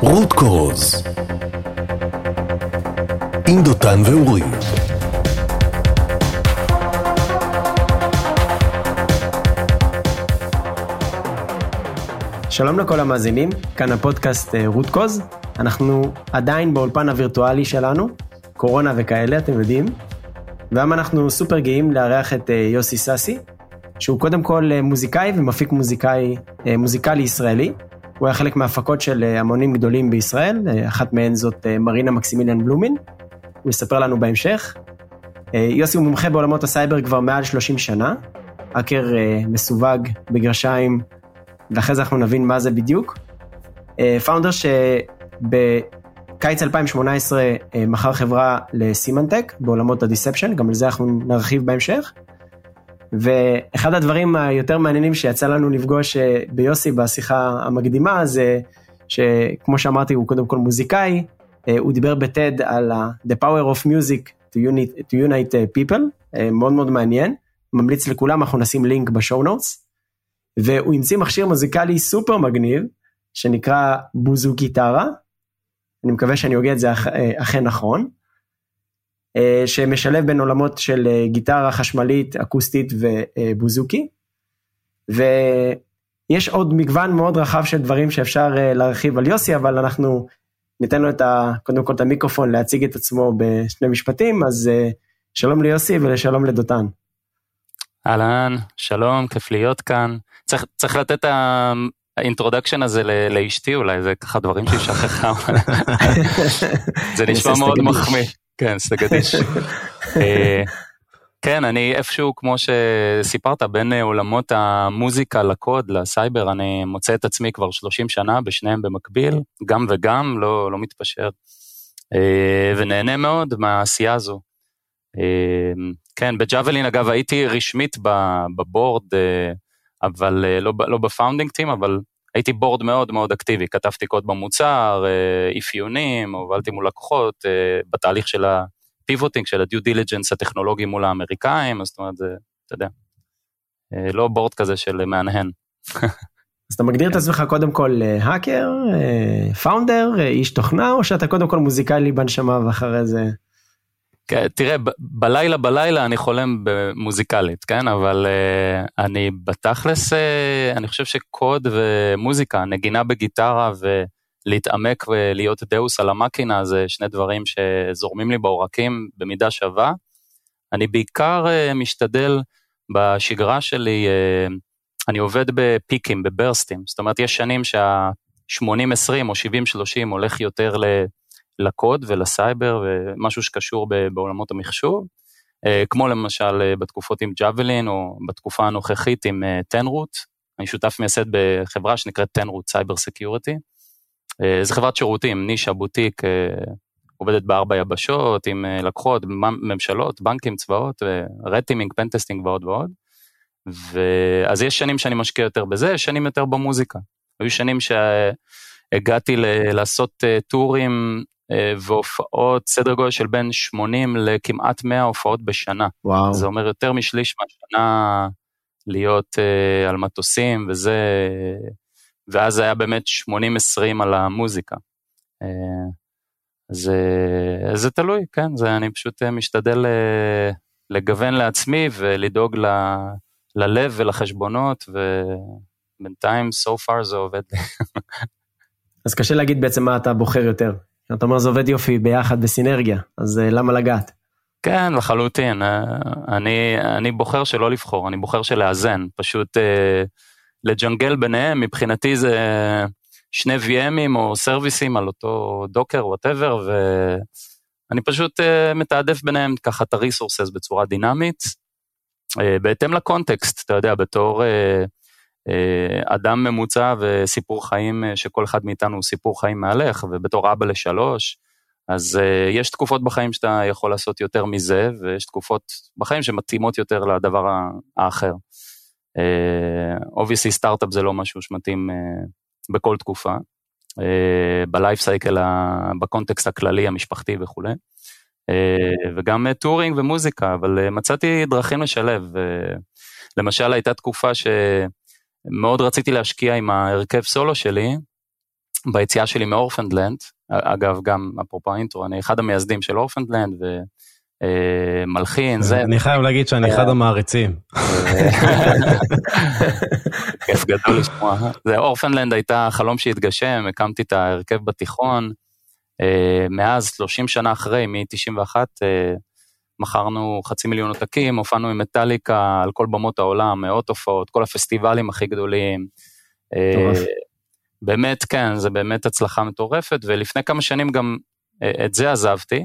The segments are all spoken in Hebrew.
רות קורוז עם דותן ואורי שלום לכל המאזינים, כאן הפודקאסט אה, רות קוז. אנחנו עדיין באולפן הווירטואלי שלנו, קורונה וכאלה, אתם יודעים. והיום אנחנו סופר גאים לארח את אה, יוסי סאסי, שהוא קודם כל אה, מוזיקאי ומפיק מוזיקאי, מוזיקלי ישראלי. הוא היה חלק מהפקות של המונים גדולים בישראל, אחת מהן זאת מרינה מקסימיליאן בלומין. הוא יספר לנו בהמשך. יוסי הוא מומחה בעולמות הסייבר כבר מעל 30 שנה, האקר מסווג בגרשיים ואחרי זה אנחנו נבין מה זה בדיוק. founder אה, שבקיץ 2018 אה, מכר חברה לסימנטק בעולמות ה deception, גם על זה אנחנו נרחיב בהמשך. ואחד הדברים היותר מעניינים שיצא לנו לפגוש אה, ביוסי בשיחה המקדימה זה שכמו שאמרתי הוא קודם כל מוזיקאי, הוא דיבר בטד על The Power of Music to Unite, to unite People, מאוד מאוד מעניין, ממליץ לכולם, אנחנו נשים לינק בשואו נוטס. והוא המציא מכשיר מוזיקלי סופר מגניב, שנקרא בוזו גיטרה, אני מקווה שאני הוגה את זה אה, אכן נכון, אה, שמשלב בין עולמות של אה, גיטרה חשמלית, אקוסטית ובוזוקי, ויש עוד מגוון מאוד רחב של דברים שאפשר להרחיב על יוסי, אבל אנחנו ניתן לו את ה, קודם כל את המיקרופון להציג את עצמו בשני משפטים, אז שלום ליוסי ולשלום לדותן. אהלן, שלום, כיף להיות כאן. צריך, צריך לתת את ה introduction הזה לאשתי אולי, זה ככה דברים שהיא שכחה. זה נשמע מאוד מחמיא. כן, סטגדיש. אה, כן, אני איפשהו, כמו שסיפרת, בין עולמות המוזיקה לקוד, לסייבר, אני מוצא את עצמי כבר 30 שנה בשניהם במקביל, גם וגם, לא, לא מתפשר. אה, ונהנה מאוד מהעשייה הזו. אה, כן, בג'אבלין אגב הייתי רשמית ב board אבל אה, לא, לא ב founding team, אבל הייתי board מאוד מאוד אקטיבי, כתבתי קוד במוצר, אה, אפיונים, הובלתי מול לקוחות, אה, בתהליך של ה pivoting, של ה due diligence הטכנולוגי מול האמריקאים, זאת אומרת, זה, אתה יודע, לא board כזה של מהנהן. אז אתה מגדיר את עצמך קודם כל האקר, founder, איש תוכנה, או שאתה קודם כל מוזיקלי בנשמה ואחרי זה... כן, תראה, בלילה בלילה אני חולם במוזיקלית, כן? אבל uh, אני בתכלס, uh, אני חושב שקוד ומוזיקה, נגינה בגיטרה ולהתעמק ולהיות דאוס על המקינה, זה שני דברים שזורמים לי בעורקים במידה שווה. אני בעיקר uh, משתדל בשגרה שלי, uh, אני עובד בפיקים, בברסטים, זאת אומרת, יש שנים שה-80-20 או 70-30 הולך יותר ל... לקוד ולסייבר ומשהו שקשור בעולמות המחשוב, אה, כמו למשל אה, בתקופות עם ג'אבלין או בתקופה הנוכחית עם TenRoot, אה, אני שותף מייסד בחברה שנקראת TenRoot Cyber Security. זו חברת שירותים, נישה, בוטיק, עובדת בארבע יבשות עם לקוחות, ממשלות, בנקים, צבאות, red teaming, pentesting ועוד ועוד. ואז יש שנים שאני משקיע יותר בזה, יש שנים יותר במוזיקה. היו שנים שהגעתי ל- לעשות טורים והופעות, סדר גודל של בין 80 לכמעט 100 הופעות בשנה. וואו. זה אומר יותר משליש מהשנה להיות uh, על מטוסים וזה, ואז היה באמת 80-20 על המוזיקה. Uh, זה, זה תלוי, כן, זה, אני פשוט משתדל לגוון לעצמי ולדאוג ל, ללב ולחשבונות, ובינתיים so far זה עובד. אז קשה להגיד בעצם מה אתה בוחר יותר, אתה אומר זה עובד יופי ביחד בסינרגיה, אז אה, למה לגעת? כן, לחלוטין. אה, אני, אני בוחר שלא לבחור, אני בוחר שלאזן. פשוט אה, לג'נגל ביניהם, מבחינתי זה שני VMים או סרוויסים על אותו Docker, whatever, ואני פשוט אה, מתעדף ביניהם ככה את ה resources בצורה דינמית, אה, בהתאם ל context, אתה יודע, בתור... אה, אדם ממוצע וסיפור חיים אה, שכל אחד מאיתנו הוא סיפור חיים מהלך, ובתור אבא לשלוש, אז אה, יש תקופות בחיים שאתה יכול לעשות יותר מזה, ויש תקופות בחיים שמתאימות יותר לדבר האחר. obviously אה, סטארט-אפ זה לא משהו שמתאים בכל תקופה, ב life cycle, ב context הכללי, המשפחתי וכולי. וגם touring ומוזיקה, אבל מצאתי דרכים לשלב. למשל הייתה תקופה ש... מאוד רציתי להשקיע עם ההרכב סולו שלי, ביציאה שלי מאורפנדלנד, אגב, גם אפרופו האינטרו, אני אחד המייסדים של אורפנדלנד, ומלחין, אה, זה... אני חייב להגיד שאני אחד המעריצים. כיף גדול לשמוע. זה אורפנדלנד הייתה חלום שהתגשם, הקמתי את ההרכב בתיכון, אה, מאז 30 שנה אחרי, מ-91, מכרנו חצי מיליון עותקים, הופענו עם מטאליקה על כל במות העולם, מאות הופעות, כל הפסטיבלים הכי גדולים. מטורף. באמת, כן, זה באמת הצלחה מטורפת, ולפני כמה שנים גם אה, את זה עזבתי,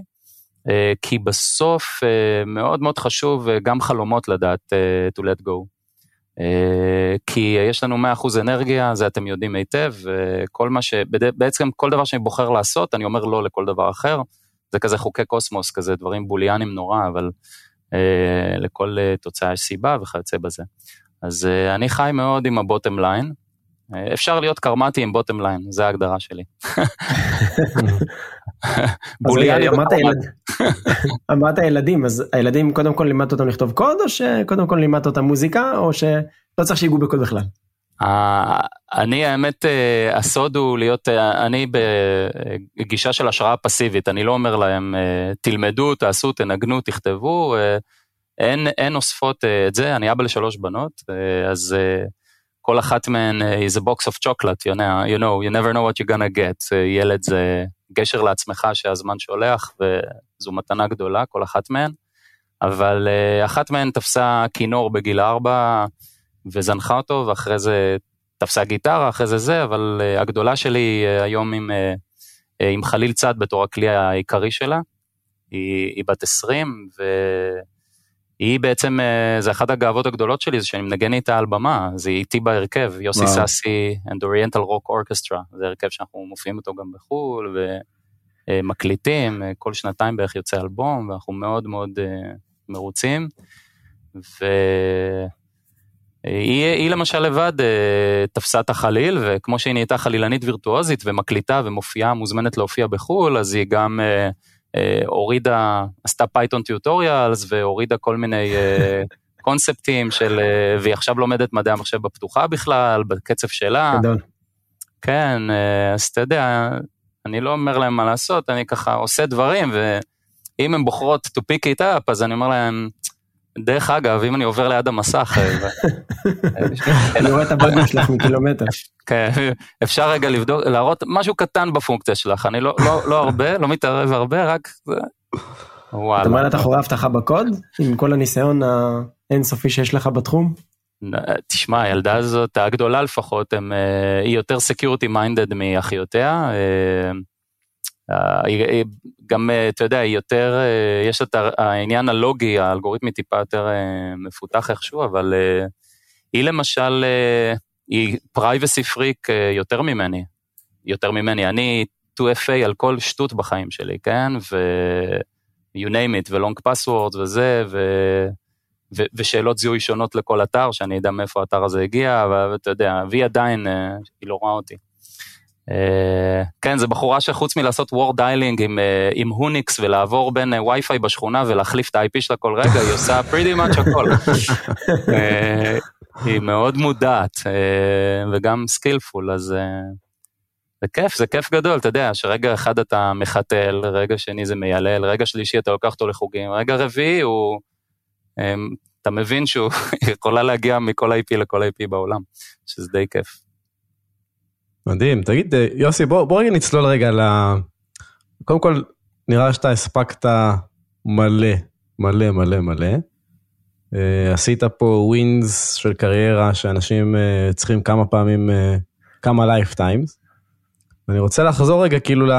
אה, כי בסוף אה, מאוד מאוד חשוב גם חלומות לדעת to let go. כי יש לנו 100% אנרגיה, זה אתם יודעים היטב, וכל מה ש... בעצם כל דבר שאני בוחר לעשות, אני אומר לא לכל דבר אחר. זה כזה חוקי קוסמוס, כזה דברים בוליאנים נורא, אבל אה, לכל אה, תוצאה יש סיבה וכיוצא בזה. אז אה, אני חי מאוד עם ה bottom line. אה, אפשר להיות קרמטי עם bottom line, זה ההגדרה שלי. בוליאני וקרמטי. אמרת ילדים, אז הילדים קודם כל לימדת אותם לכתוב קוד, או שקודם כל לימדת אותם מוזיקה, או שלא צריך שיגעו בקוד בכלל? אני האמת אה, הסוד הוא להיות, אה, אני בגישה של השראה פסיבית, אני לא אומר להם אה, תלמדו, תעשו, תנגנו, תכתבו, אין, אין אוספות את זה, אני אבא לשלוש בנות, אז כל אחת מהן is a box of chocolate, you know, you know, you never know what you're gonna get, ילד זה גשר לעצמך שהזמן שולח וזו מתנה גדולה, כל אחת מהן, אבל אחת מהן תפסה כינור בגיל ארבע, וזנחה אותו, ואחרי זה תפסה גיטרה, אחרי זה זה, אבל uh, הגדולה שלי uh, היום עם, uh, עם חליל צד בתור הכלי העיקרי שלה, היא, היא בת 20, והיא בעצם, זה אחת הגאוות הגדולות שלי, זה שאני מנגן איתה על במה, זה איתי בהרכב, יוסי וואו. סאסי and Oriental Rock Orchestra, זה הרכב שאנחנו מופיעים אותו גם בחו"ל, ומקליטים, כל שנתיים בערך יוצא אלבום, ואנחנו מאוד מאוד מרוצים. ו... היא, היא למשל לבד אה, תפסה את החליל, וכמו שהיא נהייתה חלילנית וירטואוזית ומקליטה ומופיעה, מוזמנת להופיע בחו"ל, אז היא גם אה, אה, הורידה, עשתה Python tutorials והורידה כל מיני אה, קונספטים של, אה, והיא עכשיו לומדת מדעי המחשב בפתוחה בכלל, בקצב שלה. גדול. כן, אה, אז אתה יודע, אני לא אומר להם מה לעשות, אני ככה עושה דברים, ואם הן בוחרות to pick it up, אז אני אומר להם, דרך אגב, אם אני עובר ליד המסך... אה, אני רואה את הבגים שלך מקילומטר. כן, אפשר רגע לבדוק, להראות משהו קטן בפונקציה שלך, אני לא, לא, לא הרבה, לא מתערב הרבה, רק... וואלה. אתה אומר לה אתה חורה הבטחה בקוד? עם כל הניסיון האינסופי שיש לך בתחום? תשמע, הילדה הזאת, הגדולה לפחות, אה, היא יותר סקיורטי מיינדד מאחיותיה. אה, גם, אה, אתה יודע, יותר, אה, יש את העניין הלוגי, האלגוריתמי טיפה יותר מפותח איכשהו, אבל היא למשל, היא privacy freak יותר ממני, יותר ממני. אני 2FA על כל שטות בחיים שלי, כן? ו... you name it, ו long password וזה, ו... ו... ושאלות זיהוי שונות לכל אתר, שאני אדע מאיפה האתר הזה הגיע, ואתה יודע, והיא עדיין, היא לא רואה אותי. אה, כן, זו בחורה שחוץ מלעשות war dialing עם, אה, עם הוניקס ולעבור בין אה, וי-פיי בשכונה ולהחליף את ה-IP שלה כל רגע, היא עושה pretty much הכל. היא מאוד מודעת וגם skillful, אז זה כיף, זה כיף גדול, אתה יודע, שרגע אחד אתה מחתל, רגע שני זה מיילל, רגע שלישי אתה לוקח אותו לחוגים, רגע רביעי הוא, אתה מבין שהוא יכולה להגיע מכל IP לכל IP בעולם, שזה די כיף. מדהים, תגיד, אה, יוסי, בוא, בוא רגע נצלול רגע ל... קודם כל, נראה שאתה הספקת מלא, מלא, מלא, מלא. אה, עשית פה wins של קריירה שאנשים אה, צריכים כמה פעמים, אה, כמה lifetimes. אני רוצה לחזור רגע כאילו ל,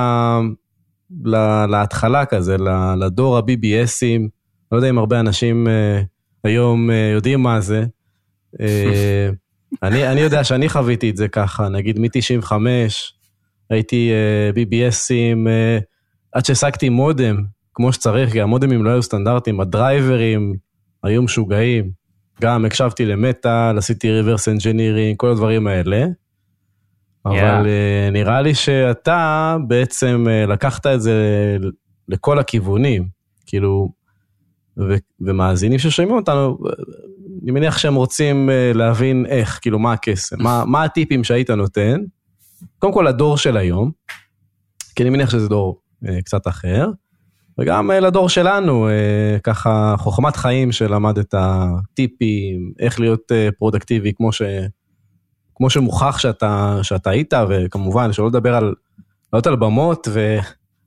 ל, להתחלה כזה, לדור ה-BBSים. לא יודע אם הרבה אנשים אה, היום אה, יודעים מה זה. אה, אני, אני יודע שאני חוויתי את זה ככה, נגיד מ-95, הייתי אה, BBSים, אה, עד שהשגתי מודם, כמו שצריך, כי המודמים לא היו סטנדרטיים, הדרייברים היו משוגעים. גם הקשבתי למטאל, עשיתי reverse engineering, כל הדברים האלה. Yeah. אבל אה, נראה לי שאתה בעצם אה, לקחת את זה לכל הכיוונים, כאילו, ו- ומאזינים ששומעים אותנו, אני מניח שהם רוצים אה, להבין איך, כאילו מה הקסם, מה, מה הטיפים שהיית נותן, קודם כל לדור של היום, כי אני מניח שזה דור אה, קצת אחר, וגם אה, לדור שלנו, אה, ככה חוכמת חיים שלמד את הטיפים, איך להיות אה, פרודקטיבי כמו, ש, כמו שמוכח שאתה, שאתה היית, וכמובן שלא לדבר על, לעלות על במות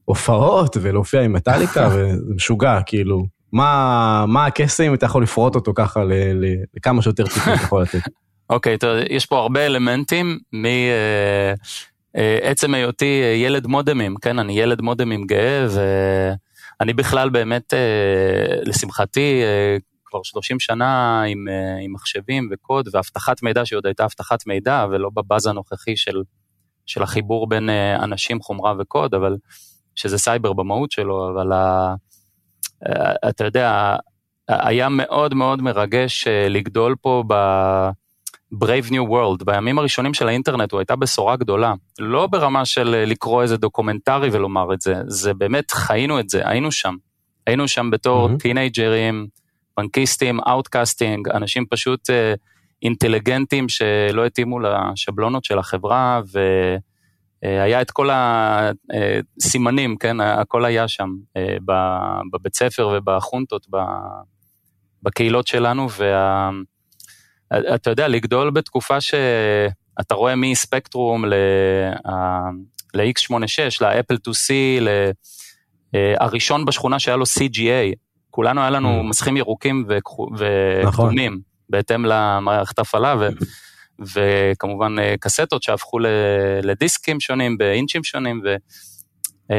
והופעות ולהופיע עם מטאליקה, וזה משוגע, כאילו. מה, מה הקסם אתה יכול לפרוט אותו ככה ל, ל, לכמה שיותר טיפים אתה יכול לתת. אוקיי, okay, יש פה הרבה אלמנטים מעצם היותי ילד מודמים, כן, אני ילד מודמים גאה, ואני בכלל באמת, לשמחתי, כבר 30 שנה עם, עם מחשבים וקוד ואבטחת מידע, שעוד הייתה אבטחת מידע, ולא בבאז הנוכחי של, של החיבור בין אנשים, חומרה וקוד, אבל שזה סייבר במהות שלו, אבל ה... אה, אתה יודע, היה מאוד מאוד מרגש אה, לגדול פה ב-Brave New World. בימים הראשונים של האינטרנט הוא הייתה בשורה גדולה. לא ברמה של אה, לקרוא איזה דוקומנטרי ולומר את זה, זה באמת, חיינו את זה, היינו שם. היינו שם בתור mm-hmm. טינאייג'רים, פנקיסטים, outcasting, אנשים פשוט אינטליגנטים שלא התאימו לשבלונות של החברה, ו... אה, היה את כל הסימנים, כן, הכל היה שם, אה, בבית ספר ובחונטות, בקהילות שלנו, ואתה יודע, לגדול בתקופה שאתה רואה מספקטרום ל-X86, לאפל 2C, הראשון בשכונה שהיה לו CGA, כולנו היה לנו mm. מסכים ירוקים. וכתומים, נכון. בהתאם למערכת הפעלה, וכמובן אה, קסטות שהפכו לדיסקים שונים באינצ'ים שונים, ואתה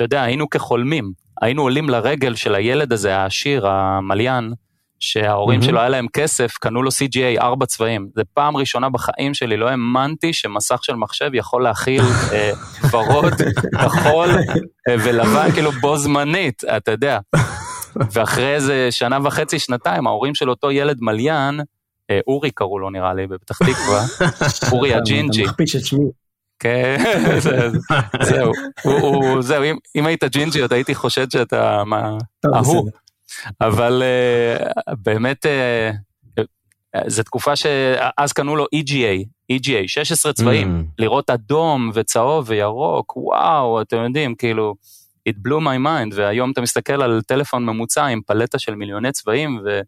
אה, יודע, היינו כחולמים, היינו עולים לרגל של הילד הזה, העשיר, המליין, שההורים mm-hmm. שלו היה להם כסף, קנו לו CGA ארבע צבעים. זו פעם ראשונה בחיים שלי, לא האמנתי שמסך של מחשב יכול להכיל אה, ורוד, כחול אה, ולבן, כאילו בו זמנית, אתה יודע. ואחרי איזה שנה וחצי, שנתיים, ההורים של אותו ילד מליין, אורי קראו לו נראה לי בפתח תקווה, אורי הג'ינג'י. אתה מכפיש את שמי. כן, זהו, זהו, אם היית ג'ינג'י עוד הייתי חושד שאתה ההוא, אבל אה, באמת אה, זו תקופה שאז קנו לו EGA, EGA, 16 צבעים, mm. לראות אדום וצהוב וירוק, וואו, אתם יודעים, כאילו, it blew my mind, והיום אתה מסתכל על טלפון ממוצע עם פלטה של מיליוני צבעים, ו...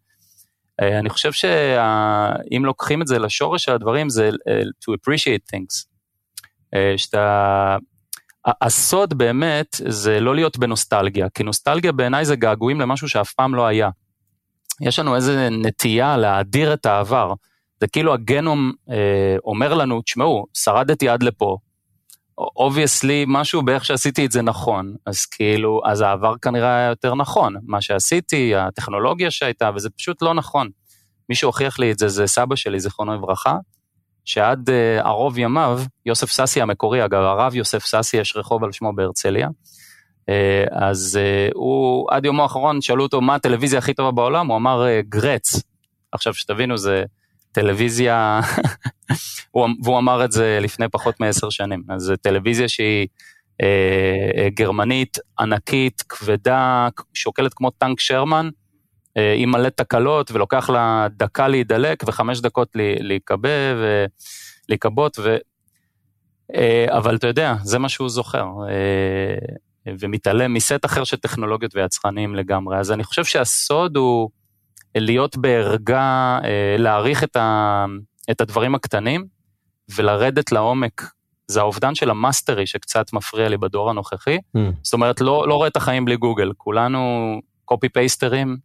אה, אני חושב שאם לוקחים את זה לשורש של הדברים זה אה, to appreciate things. אה, שאתה, הסוד באמת זה לא להיות בנוסטלגיה, כי נוסטלגיה בעיניי זה געגועים למשהו שאף פעם לא היה. יש לנו איזה נטייה להאדיר את העבר. זה כאילו הגנום אה, אומר לנו, תשמעו, שרדתי עד לפה, obviously משהו באיך שעשיתי את זה נכון, אז כאילו, אז העבר כנראה היה יותר נכון, מה שעשיתי, הטכנולוגיה שהייתה, וזה פשוט לא נכון. מי שהוכיח לי את זה זה סבא שלי, זיכרונו לברכה, שעד uh, ערוב ימיו, יוסף ססי המקורי, אגב, הרב יוסף ססי, יש רחוב על שמו בהרצליה, uh, אז uh, הוא, עד יומו האחרון, שאלו אותו מה הטלוויזיה הכי טובה בעולם, הוא אמר גרץ. עכשיו, שתבינו, זה טלוויזיה, והוא אמר את זה לפני פחות מעשר שנים, אז טלוויזיה שהיא אה, גרמנית, ענקית, כבדה, שוקלת כמו טנק שרמן, אה, עם מלא תקלות, ולוקח לה דקה להידלק וחמש דקות להיכבה ולהיכבות, ו... אה, אבל אתה יודע, זה מה שהוא זוכר. אה, ומתעלם מסט אחר של טכנולוגיות ויצרנים לגמרי. אז אני חושב שהסוד הוא להיות בערגה, אה, להעריך את, ה, את הדברים הקטנים ולרדת לעומק. זה האובדן של ה mastery שקצת מפריע לי בדור הנוכחי. Mm. זאת אומרת, לא, לא רואה את החיים בלי גוגל, כולנו קופי פייסטרים,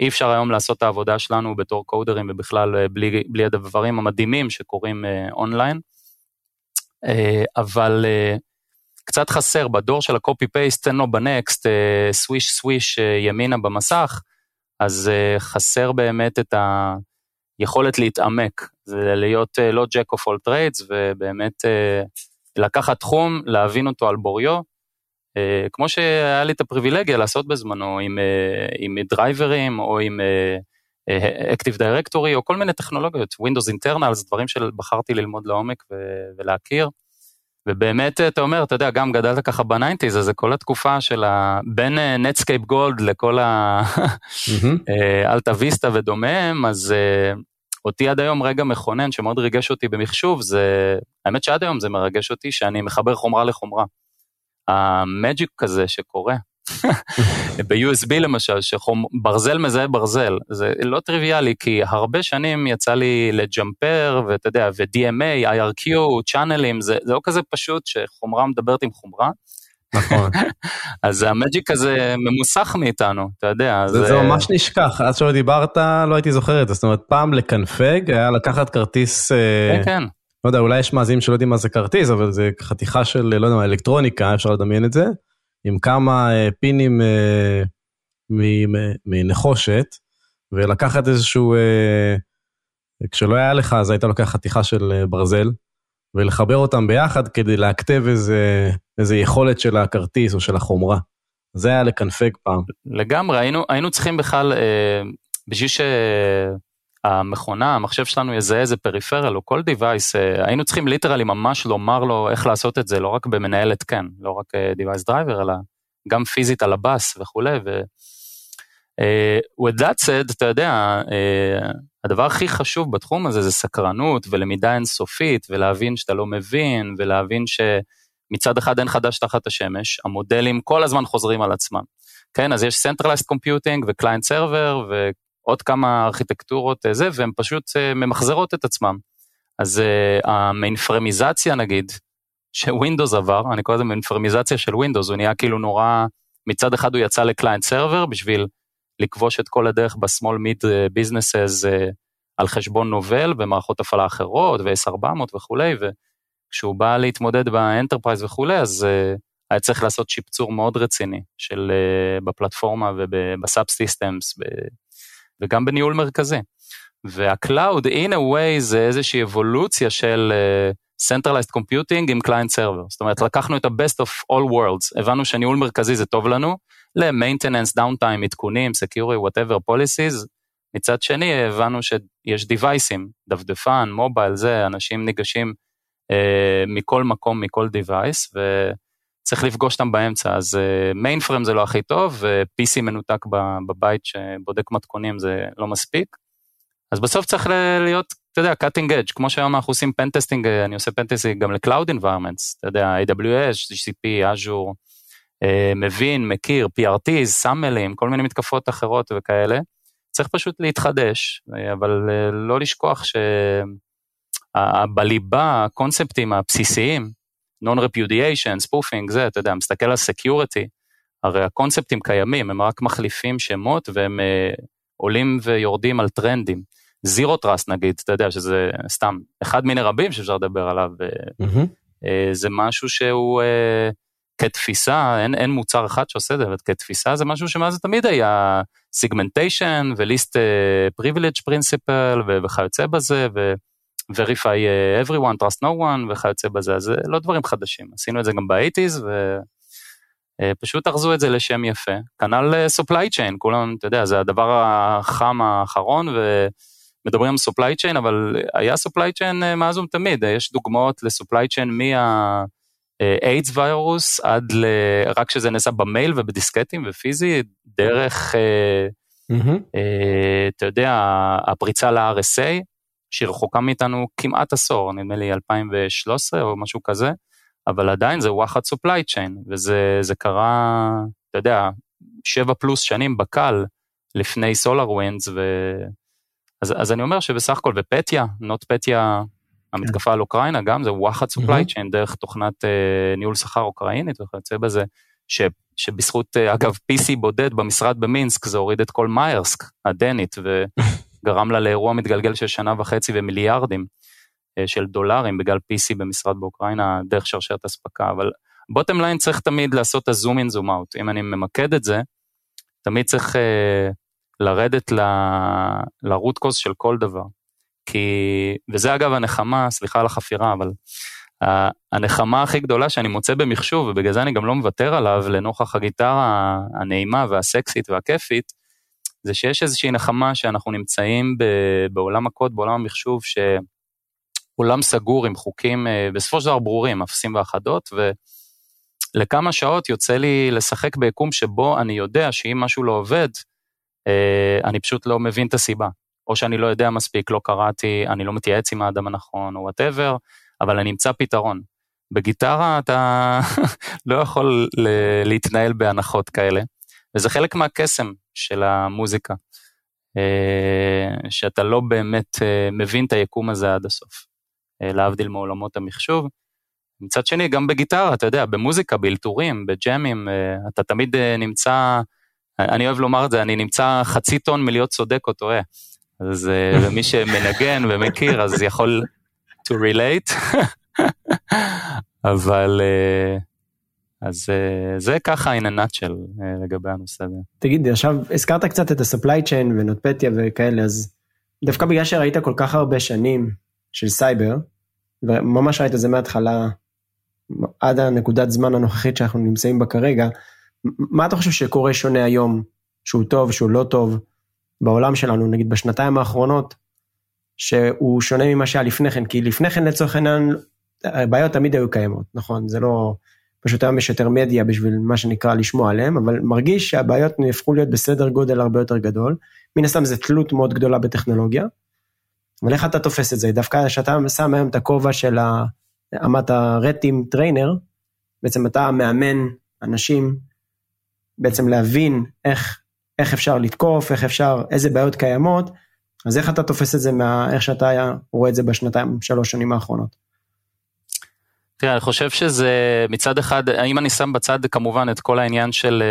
אי אפשר היום לעשות את העבודה שלנו בתור קודרים ובכלל אה, בלי, בלי הדברים המדהימים שקורים אה, אונליין. אבל קצת חסר בדור של הקופי פייסט, תן לו בנקסט, סוויש סוויש ימינה במסך, אז uh, חסר באמת את היכולת להתעמק, זה להיות uh, לא jack of all trades ובאמת uh, לקחת תחום, להבין אותו על בוריו, כמו שהיה לי את הפריבילגיה לעשות בזמנו עם, עם דרייברים או עם Active Directory או כל מיני טכנולוגיות, Windows Internals, דברים שבחרתי ללמוד לעומק ולהכיר. ובאמת, אתה אומר, אתה יודע, גם גדלת ככה ב nineties, אז זה כל התקופה של ה... בין נטסקייפ גולד לכל ה... אלטה ויסטה ודומיהם, אז אותי עד היום רגע מכונן שמאוד ריגש אותי במחשוב, זה, האמת שעד היום זה מרגש אותי שאני מחבר חומרה לחומרה. המג'יק כזה שקורה, ב-USB למשל, שברזל מזהה ברזל, זה לא טריוויאלי, כי הרבה שנים יצא לי לג'מפר, ואתה יודע, ו-DMA, IRQ, צ'אנלים, זה, זה לא כזה פשוט שחומרה מדברת עם חומרה. נכון. אז המג'יק הזה ממוסך מאיתנו, אתה יודע. זה, זה ממש נשכח, עד שלא דיברת לא הייתי זוכר את זה, זאת אומרת פעם לקנפג היה לקחת כרטיס, אה, כן, כן. לא יודע, אולי יש מאזינים שלא יודעים מה זה כרטיס, אבל זה חתיכה של, לא יודע, אלקטרוניקה, אפשר לדמיין את זה, עם כמה אה, פינים אה, מנחושת, ולקחת איזשהו, כשלא היה לך אז היית לוקח חתיכה של ברזל, ולחבר אותם ביחד כדי להכתב איזה, איזה יכולת של הכרטיס או של החומרה. זה היה לקנפג פעם. לגמרי, היינו, היינו צריכים בכלל, אה, בשביל שהמכונה, המחשב שלנו יזהה איזה פריפרל או כל device, אה, היינו צריכים ליטרלי ממש לומר לו איך לעשות את זה, לא רק במנהל התקן, לא רק אה, device driver, אלא גם פיזית על הבאס וכולי. ו... Uh, with that said, אתה יודע, uh, הדבר הכי חשוב בתחום הזה זה סקרנות ולמידה אינסופית ולהבין שאתה לא מבין ולהבין שמצד אחד אין חדש תחת השמש, המודלים כל הזמן חוזרים על עצמם. כן, אז יש Centralized Computing ו-Client Server ועוד כמה ארכיטקטורות אה, זה, והן פשוט uh, ממחזרות את עצמם. אז uh, המיינפרמיזציה נגיד, שווינדוס עבר, אני קורא לזה מיינפרמיזציה של ווינדוס, הוא נהיה כאילו נורא, מצד אחד הוא יצא ל client server בשביל לכבוש את כל הדרך mid businesses אה, על חשבון נובל ומערכות הפעלה אחרות ו-AS400 וכולי, וכשהוא בא להתמודד ב enterprise וכולי, אז היה צריך לעשות שיפצור מאוד רציני של בפלטפורמה וב subsystems וגם בניהול מרכזי. וה cloud, in a way, זה איזושהי אבולוציה של uh, Centralized Computing עם Client Server. זאת אומרת, לקחנו את ה-best of all worlds, הבנו שניהול מרכזי זה טוב לנו, ל-maintenance, downtime, עדכונים, security, whatever policies. מצד שני, הבנו שיש device ים, דפדפן, מובייל, זה, אנשים ניגשים אה, מכל מקום, מכל device, וצריך לפגוש אותם באמצע. אז mainframe אה, זה לא הכי טוב, ו-PC מנותק בבית שבודק מתכונים זה לא מספיק. אז בסוף צריך להיות, אתה יודע, cutting edge, כמו שהיום אנחנו עושים pentesting, אני עושה pentesting גם ל-Cloud environments, אתה יודע, AWS, GCP, Azure, אה, מבין, מכיר, PRT, SAML ים, כל מיני מתקפות אחרות וכאלה. צריך פשוט להתחדש, אבל אה, לא לשכוח שבליבה, הקונספטים הבסיסיים, non-repudiation, spoofing, זה, אתה יודע, מסתכל על security, הרי הקונספטים קיימים, הם רק מחליפים שמות והם אה, עולים ויורדים על טרנדים. זירו טראסט נגיד, אתה יודע שזה סתם אחד מיני רבים שאפשר לדבר עליו, mm-hmm. זה משהו שהוא כתפיסה, אין, אין מוצר אחד שעושה את זה, אבל כתפיסה זה משהו שמאז תמיד היה segmentation ו least privilege principle וכיוצא בזה, ו-verify uh, everyone, trust no one וכיוצא בזה, אז זה לא דברים חדשים, עשינו את זה גם ב-80's ופשוט uh, ארזו את זה לשם יפה. כנ"ל uh, supply chain, כולם, אתה יודע, זה הדבר החם האחרון, ומדברים על supply chain, אבל היה supply chain מאז ומתמיד, יש דוגמאות ל-supply chain מה... AIDS virus עד ל... רק שזה נעשה במייל ובדיסקטים ופיזי, דרך, mm-hmm. אתה יודע, הפריצה ל-RSA, שהיא רחוקה מאיתנו כמעט עשור, נדמה לי 2013 או משהו כזה, אבל עדיין זה וואחד supply chain, וזה קרה, אתה יודע, שבע פלוס שנים בקל לפני SolarWinds, ו... אז, אז אני אומר שבסך הכל, ו Petya, NotPetya המתקפה על אוקראינה גם זה וואחד supply chain דרך תוכנת אה, ניהול שכר אוקראינית וכיוצא בזה, ש, שבזכות אה, אגב PC בודד במשרד במינסק זה הוריד את כל מיירסק הדנית וגרם לה לאירוע מתגלגל של שנה וחצי ומיליארדים אה, של דולרים בגלל PC במשרד באוקראינה דרך שרשרת אספקה, אבל בוטם ליין צריך תמיד לעשות את הזום אין זום אאוט, אם אני ממקד את זה, תמיד צריך אה, לרדת לרוט קוז של כל דבר. כי, וזה אגב הנחמה, סליחה על החפירה, אבל הנחמה הכי גדולה שאני מוצא במחשוב, ובגלל זה אני גם לא מוותר עליו, לנוכח הגיטרה הנעימה והסקסית והכיפית, זה שיש איזושהי נחמה שאנחנו נמצאים בעולם הקוד, בעולם המחשוב, שהוא אולם סגור עם חוקים בסופו של דבר ברורים, אפסים ואחדות, ולכמה שעות יוצא לי לשחק ביקום שבו אני יודע שאם משהו לא עובד, אני פשוט לא מבין את הסיבה. או שאני לא יודע מספיק, לא קראתי, אני לא מתייעץ עם האדם הנכון או וואטאבר, אבל אני אמצא פתרון. בגיטרה אתה לא יכול להתנהל בהנחות כאלה, וזה חלק מהקסם של המוזיקה, אה, שאתה לא באמת אה, מבין את היקום הזה עד הסוף, אה, להבדיל מעולמות המחשוב. מצד שני, גם בגיטרה, אתה יודע, במוזיקה, באלתורים, בג'אמים, אתה תמיד נמצא, אני אוהב לומר את זה, אני נמצא חצי טון מלהיות צודק או טועה. אז מי שמנגן ומכיר, אז יכול to relate. אבל אז אה, זה ככה in a nutshell אה, לגבי הנושא הזה. תגיד, עכשיו הזכרת קצת את ה-supply chain ונוטפטיה וכאלה, אז דווקא בגלל שראית כל כך הרבה שנים של סייבר, וממש ראית את זה מההתחלה עד הנקודת זמן הנוכחית שאנחנו נמצאים בה כרגע, מה אתה חושב שקורה שונה היום, שהוא טוב, שהוא לא טוב, בעולם שלנו, נגיד בשנתיים האחרונות, שהוא שונה ממה שהיה לפני כן, כי לפני כן לצורך העניין הבעיות תמיד היו קיימות, נכון? זה לא, פשוט היום יש יותר מדיה בשביל מה שנקרא לשמוע עליהם, אבל מרגיש שהבעיות נהפכו להיות בסדר גודל הרבה יותר גדול. מן הסתם זה תלות מאוד גדולה בטכנולוגיה. אבל איך אתה תופס את זה? דווקא כשאתה שם היום את הכובע של אמת ה red team trainer, בעצם אתה מאמן אנשים בעצם להבין איך, איך אפשר לתקוף, איך אפשר, איזה בעיות קיימות, אז איך אתה תופס את זה מה, איך שאתה רואה את זה בשנתיים, שלוש שנים האחרונות? תראה, אני חושב שזה מצד אחד, אם אני שם בצד כמובן את כל העניין של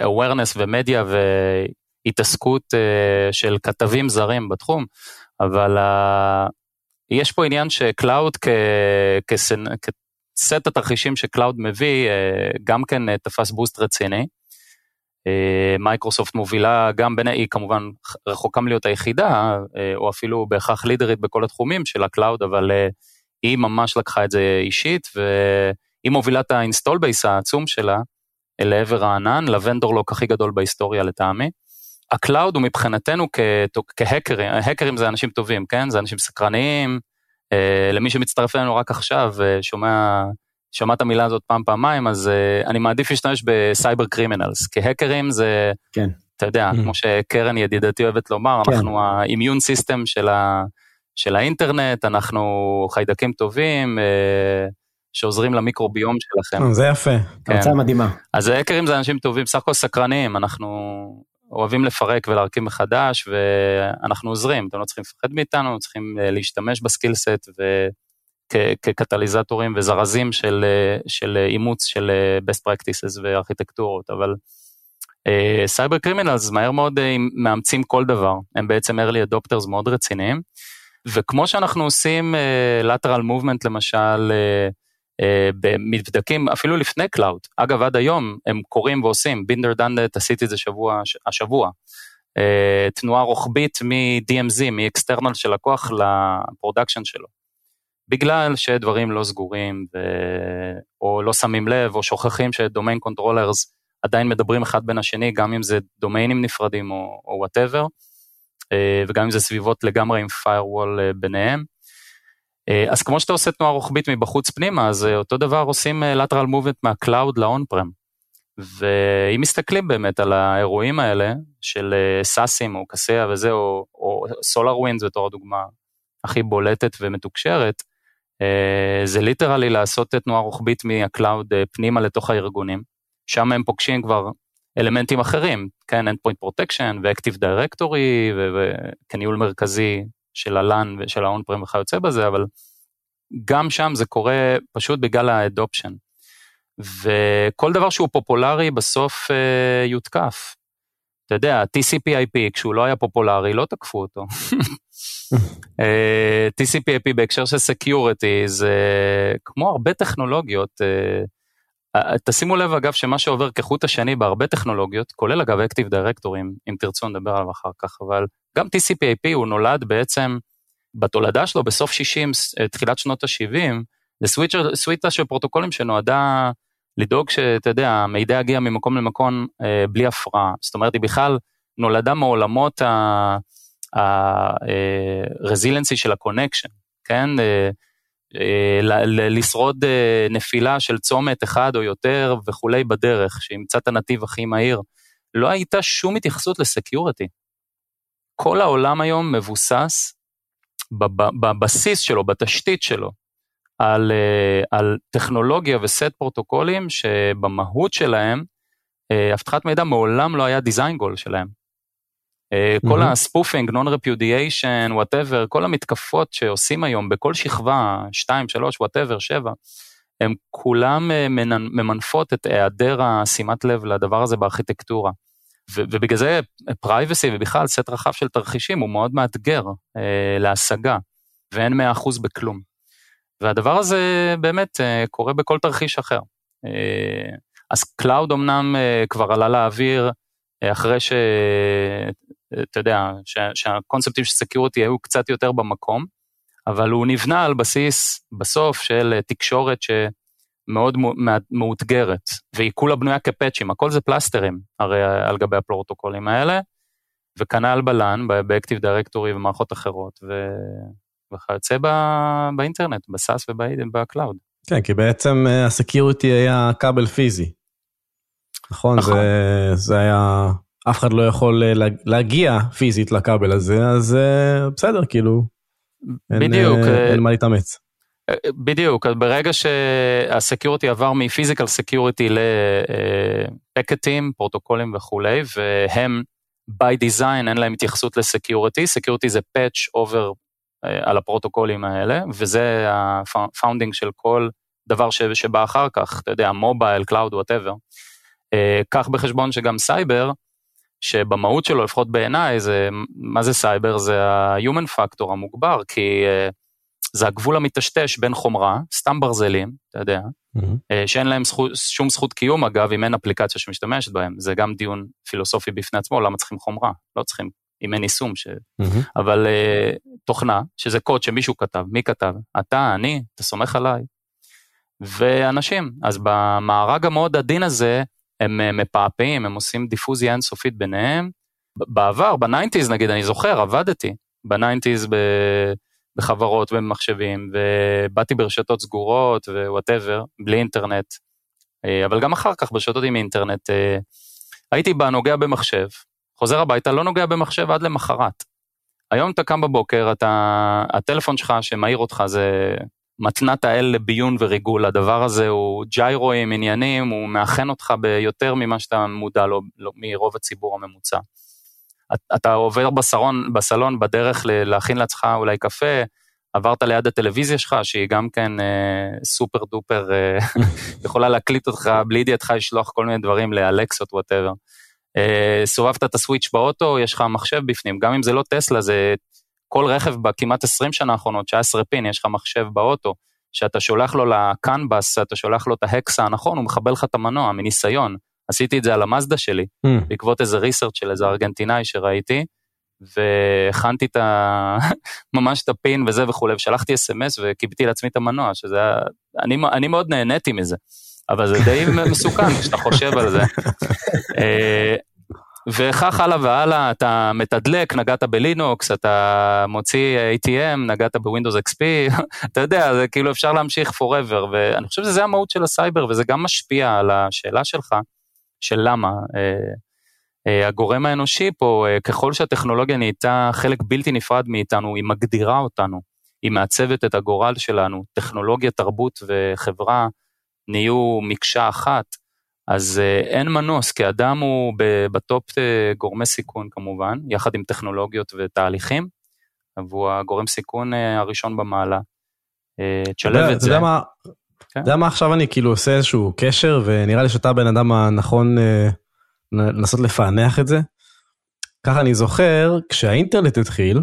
uh, awareness ומדיה והתעסקות uh, של כתבים זרים בתחום, אבל uh, יש פה עניין ש cloud כסט התרחישים ש cloud מביא, גם כן תפס boost רציני. מייקרוסופט מובילה גם בין, היא כמובן רחוקה מלהיות היחידה, או אפילו בהכרח לידרית בכל התחומים של ה cloud, אבל uh, היא ממש לקחה את זה אישית, והיא מובילה את ה install base העצום שלה אל עבר הענן, ל vendor lock הכי גדול בהיסטוריה לטעמי. ה cloud הוא מבחינתנו כהאקרים, האקרים זה אנשים טובים, כן? זה אנשים סקרניים. אה, למי שמצטרף אלינו רק עכשיו ושומע שמע את המילה הזאת פעם פעמיים, אז uh, אני מעדיף להשתמש ב cyber criminals, כי האקרים זה, כן. אתה יודע, mm. כמו שקרן ידידתי אוהבת לומר, כן. אנחנו ה immune system של, ה, של האינטרנט, אנחנו חיידקים טובים, אה, שעוזרים למיקרוביום שלכם. אה, זה יפה. כן. הרצאה מדהימה. אז האקרים זה אנשים טובים, סך הכל סקרנים, אנחנו אוהבים לפרק ולהרכיב מחדש, ואנחנו עוזרים, אתם לא צריכים לפחד מאיתנו, צריכים אה, להשתמש ב skill set כקטליזטורים וזרזים של, של אימוץ של best practices וארכיטקטורות, אבל cyber criminals מהר מאוד מאמצים כל דבר, הם בעצם early adopters מאוד רציניים. וכמו שאנחנו עושים uh, lateral movement למשל, uh, uh, במבדקים אפילו לפני Cloud, אגב עד היום הם קוראים ועושים, been there done that עשיתי את זה שבוע, השבוע, uh, תנועה רוחבית מ-DMZ, מ-external של לקוח ל production שלו. בגלל שדברים לא סגורים ו... או לא שמים לב או שוכחים ש domain controllers עדיין מדברים אחד בין השני, גם אם זה דומיינים נפרדים או whatever. אה, וגם אם זה סביבות לגמרי עם firewall אה, ביניהם. אה, אז כמו שאתה עושה תנועה רוחבית מבחוץ פנימה, אז אותו דבר עושים lateral movement מה cloud ל on-prem. ואם מסתכלים באמת על האירועים האלה של SaaS־ים או Kaseya וזה, או, או SolarWinds בתור הדוגמה הכי בולטת ומתוקשרת, זה literally לעשות תנועה רוחבית מה cloud פנימה לתוך הארגונים. שם הם פוגשים כבר אלמנטים אחרים, כן, endpoint protection ו-active directory וכניהול מרכזי של ה LAN ושל ה-on-prem וכיוצא בזה, אבל גם שם זה קורה פשוט בגלל ה adoption. וכל דבר שהוא פופולרי בסוף uh, יותקף. אתה יודע, TCP/IP, כשהוא לא היה פופולרי, לא תקפו אותו. uh, אה, TCP/IP בהקשר של security זה כמו הרבה טכנולוגיות, uh, תשימו לב אגב שמה שעובר כחוט השני בהרבה טכנולוגיות, כולל אגב Active Directory, אם תרצו נדבר עליו אחר כך, אבל גם TCP/IP הוא נולד בעצם בתולדה שלו בסוף 60, אה, תחילת שנות ה-70, זה סוויטה של פרוטוקולים שנועדה לדאוג שאתה יודע, המידע יגיע ממקום למקום אה, בלי הפרעה. זאת אומרת, היא בכלל נולדה מעולמות ה-resiliency אה, של ה connection, כן? לשרוד נפילה של צומת אחד או יותר וכולי בדרך, שימצא את הנתיב הכי מהיר. לא הייתה שום התייחסות ל security. כל העולם היום מבוסס בבסיס שלו, בתשתית שלו, על, על טכנולוגיה וסט פרוטוקולים שבמהות שלהם, אבטחת מידע מעולם לא היה design goal שלהם. Mm-hmm. כל ה spoofing, non-repudiation, whatever, כל המתקפות שעושים היום בכל שכבה, 2, 3, whatever, 7, הם כולם אה, ממנפות את היעדר השימת לב לדבר הזה בארכיטקטורה. ו- ובגלל זה privacy ובכלל סט רחב של תרחישים הוא מאוד מאתגר אה, להשגה, ואין 100% בכלום. והדבר הזה באמת אה, קורה בכל תרחיש אחר. אה, אז cloud אמנם אה, כבר עלה לאוויר אה, אחרי ש... אתה יודע, שהקונספטים של security היו קצת יותר במקום, אבל הוא נבנה על בסיס בסוף של תקשורת שמאוד מאותגרת, והיא כולה בנויה כפאצ'ים, הכל זה פלסטרים הרי על גבי הפרוטוקולים האלה, וכנ"ל ב LAN, ב Active Directory ומערכות אחרות, ו... וכיוצא באינטרנט, ב SaaS וב cloud. כן, כי בעצם אה, ה security היה כבל פיזי. נכון, נכון. זה, זה היה אף אחד לא יכול אה, להגיע פיזית לכבל הזה, אז אה, בסדר, כאילו, בדיוק. אין, אין מה להתאמץ. בדיוק, אז ברגע שה security עבר מ physical security לפקטים, פרוטוקולים וכולי, והם by design אין להם התייחסות ל security, security זה patch over על הפרוטוקולים האלה, וזה ה founding של כל דבר שבא אחר כך, אתה יודע, mobile, cloud, whatever. קח בחשבון שגם סייבר, שבמהות שלו, לפחות בעיניי, זה, מה זה סייבר? זה ה-human factor המוגבר, כי uh, זה הגבול המטשטש בין חומרה, סתם ברזלים, אתה יודע, mm-hmm. שאין להם זכות, שום זכות קיום, אגב, אם אין אפליקציה שמשתמשת בהם. זה גם דיון פילוסופי בפני עצמו, למה צריכים חומרה? לא צריכים, אם אין יישום. ש... Mm-hmm. אבל uh, תוכנה, שזה קוד שמישהו כתב, מי כתב? אתה, אני, אתה סומך עליי. ואנשים. אז במארג המאוד עדין הזה, הם אה, מפעפעים, הם עושים דיפוזיה אינסופית ביניהם. בעבר, ב nineties נגיד, אני זוכר, עבדתי ב nineties בחברות ובמחשבים, ובאתי ברשתות סגורות ו whatever, בלי אינטרנט. אה, אבל גם אחר כך ברשתות עם אינטרנט, אה, הייתי בא, נוגע במחשב, חוזר הביתה, לא נוגע במחשב עד למחרת. היום אתה קם בבוקר, אתה, הטלפון שלך שמעיר אותך זה מתנת האל לביון וריגול, הדבר הזה הוא gyro־ים, עניינים, הוא מאכן אותך ביותר ממה שאתה מודע לו, לא, מרוב הציבור הממוצע. אתה עובר בסלון, בסלון בדרך להכין לעצמך אולי קפה, עברת ליד הטלוויזיה שלך, שהיא גם כן אה, super duper, אה, יכולה להקליט אותך בלי ידיעתך לשלוח כל מיני דברים לאלקסות whatever. אה, סובבת את ה switch באוטו, יש לך מחשב בפנים, גם אם זה לא טסלה, זה כל רכב בכמעט 20 שנה האחרונות, 19 pin, יש לך מחשב באוטו, שאתה שולח לו ל CAN bus, אתה שולח לו את ה hexa הנכון, הוא מכבה לך את המנוע, מניסיון. עשיתי את זה על המאזדה שלי, mm. בעקבות איזה research של איזה ארגנטינאי שראיתי, והכנתי את ה... ממש את ה pin וזה וכולי, ושלחתי אס.אם.אס וכיביתי לעצמי את המנוע, שזה היה... אני, אני מאוד נהניתי מזה, אבל זה די מסוכן כשאתה חושב על זה. וכך הלאה והלאה, אתה מתדלק, נגעת בלינוקס, אתה מוציא ATM, נגעת ב Windows XP, אתה יודע, זה כאילו אפשר להמשיך forever, ואני חושב שזה המהות של הסייבר, וזה גם משפיע על השאלה שלך, של למה. אה, אה, הגורם האנושי פה, אה, ככל שהטכנולוגיה נהייתה חלק בלתי נפרד מאיתנו, היא מגדירה אותנו, היא מעצבת את הגורל שלנו, טכנולוגיה, תרבות וחברה נהיו מקשה אחת. אז אה, אין מנוס, כי אדם הוא בטופ אה, גורמי סיכון כמובן, יחד עם טכנולוגיות ותהליכים, והוא הגורם סיכון אה, הראשון במעלה. תשלב את זה. אתה כן? יודע מה עכשיו אני כאילו עושה איזשהו קשר, ונראה לי שאתה הבן אדם הנכון לנסות לפענח את זה. ככה אני זוכר, כשהאינטרנט התחיל,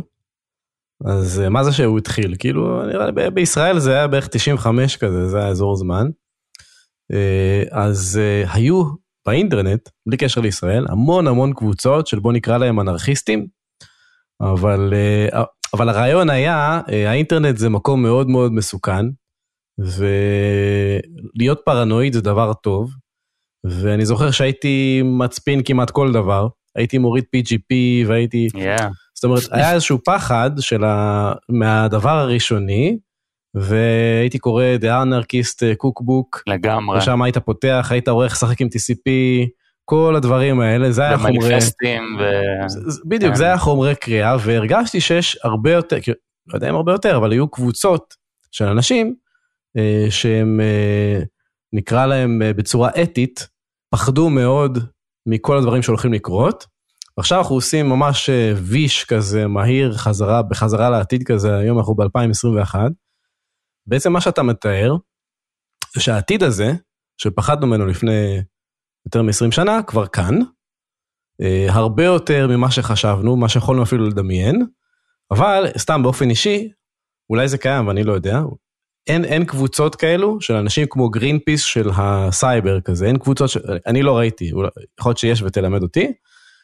אז מה זה שהוא התחיל? כאילו, נראה לי בישראל זה היה בערך 95 כזה, זה היה אזור זמן. אה, אז אה, היו באינטרנט, בלי קשר לישראל, המון המון קבוצות של בוא נקרא להם אנרכיסטים, אבל, אה, אבל הרעיון היה, האינטרנט זה מקום מאוד מאוד מסוכן, ולהיות פרנואיד זה דבר טוב, ואני זוכר שהייתי מצפין כמעט כל דבר, הייתי מוריד PGP והייתי... Yeah. זאת אומרת, היה איזשהו פחד של ה... מהדבר הראשוני, והייתי קורא The Anarchist Cookbook, לגמרי. ושם היית פותח, היית עורך לשחק עם TCP, כל הדברים האלה, זה היה חומרי... ומניפסטים ו... בדיוק, כן. זה היה חומרי קריאה, והרגשתי שיש הרבה יותר, לא יודע אם הרבה יותר, אבל היו קבוצות של אנשים אה, שהם, אה, נקרא להם אה, בצורה אתית, פחדו מאוד מכל הדברים שהולכים לקרות. ועכשיו אנחנו עושים ממש אה, ויש כזה מהיר חזרה, בחזרה לעתיד כזה, היום אנחנו ב-2021. בעצם מה שאתה מתאר, זה שהעתיד הזה, שפחדנו ממנו לפני יותר מ-20 שנה, כבר כאן. אה, הרבה יותר ממה שחשבנו, מה שיכולנו אפילו לדמיין, אבל סתם באופן אישי, אולי זה קיים ואני לא יודע, אין, אין קבוצות כאלו של אנשים כמו Greenpeace של הסייבר כזה, אין קבוצות, ש... אני לא ראיתי, יכול להיות שיש ותלמד אותי,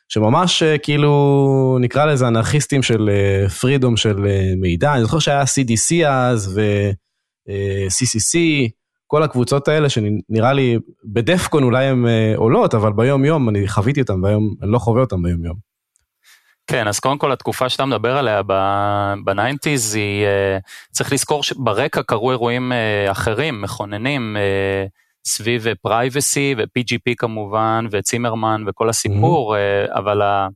שממש אה, כאילו נקרא לזה אנרכיסטים של freedom של אה, מידע, אני זוכר שהיה CDC אז ו-CCC, כל הקבוצות האלה שנראה לי ב DEF CON אולי הן אה, עולות, אבל ביום יום אני חוויתי אותן והיום אני לא חווה אותן ביום יום. כן, אז קודם כל התקופה שאתה מדבר עליה ב nineties היא, אה, צריך לזכור שברקע קרו אירועים אה, אחרים, מכוננים, אה, סביב privacy ו-PGP כמובן, וצימרמן וכל הסיפור, אה, אבל ה-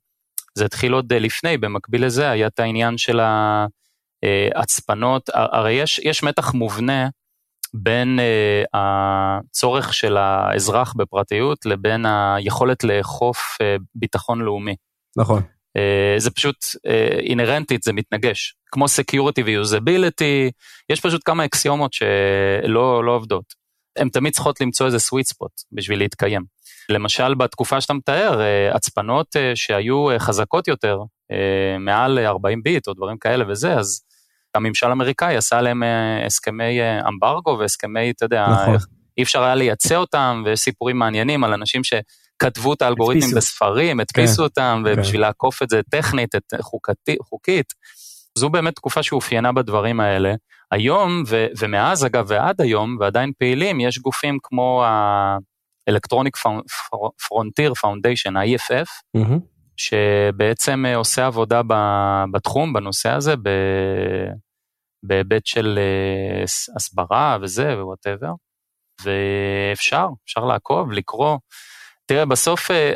זה התחיל עוד אה, לפני, במקביל לזה היה את העניין של ההצפנות, הרי יש, יש מתח מובנה בין אה, הצורך של האזרח בפרטיות לבין היכולת לאכוף אה, ביטחון לאומי. נכון. Uh, זה פשוט uh, אינהרנטית, זה מתנגש. כמו Security ו-Usability, יש פשוט כמה אקסיומות שלא לא עובדות. הן תמיד צריכות למצוא איזה sweet spot בשביל להתקיים. למשל, בתקופה שאתה מתאר, uh, הצפנות uh, שהיו uh, חזקות יותר, uh, מעל 40 ביט או דברים כאלה וזה, אז הממשל האמריקאי עשה להם uh, הסכמי uh, אמברגו והסכמי, אתה יודע, נכון. אי אפשר היה לייצא אותם, ויש סיפורים מעניינים על אנשים ש... כתבו את האלגוריתמים הדפיסו. בספרים, הדפיסו כן, אותם, כן. ובשביל לעקוף את זה טכנית, את חוקתי, חוקית, זו באמת תקופה שאופיינה בדברים האלה. היום, ו- ומאז אגב ועד היום, ועדיין פעילים, יש גופים כמו ה-Electronic Frontier Foundation, ה-EFF, מהמם. שבעצם אה, עושה עבודה בתחום, בנושא הזה, ב- בהיבט של אה, הסברה וזה, ו whatever. ואפשר, אפשר לעקוב, לקרוא. תראה, בסוף אה,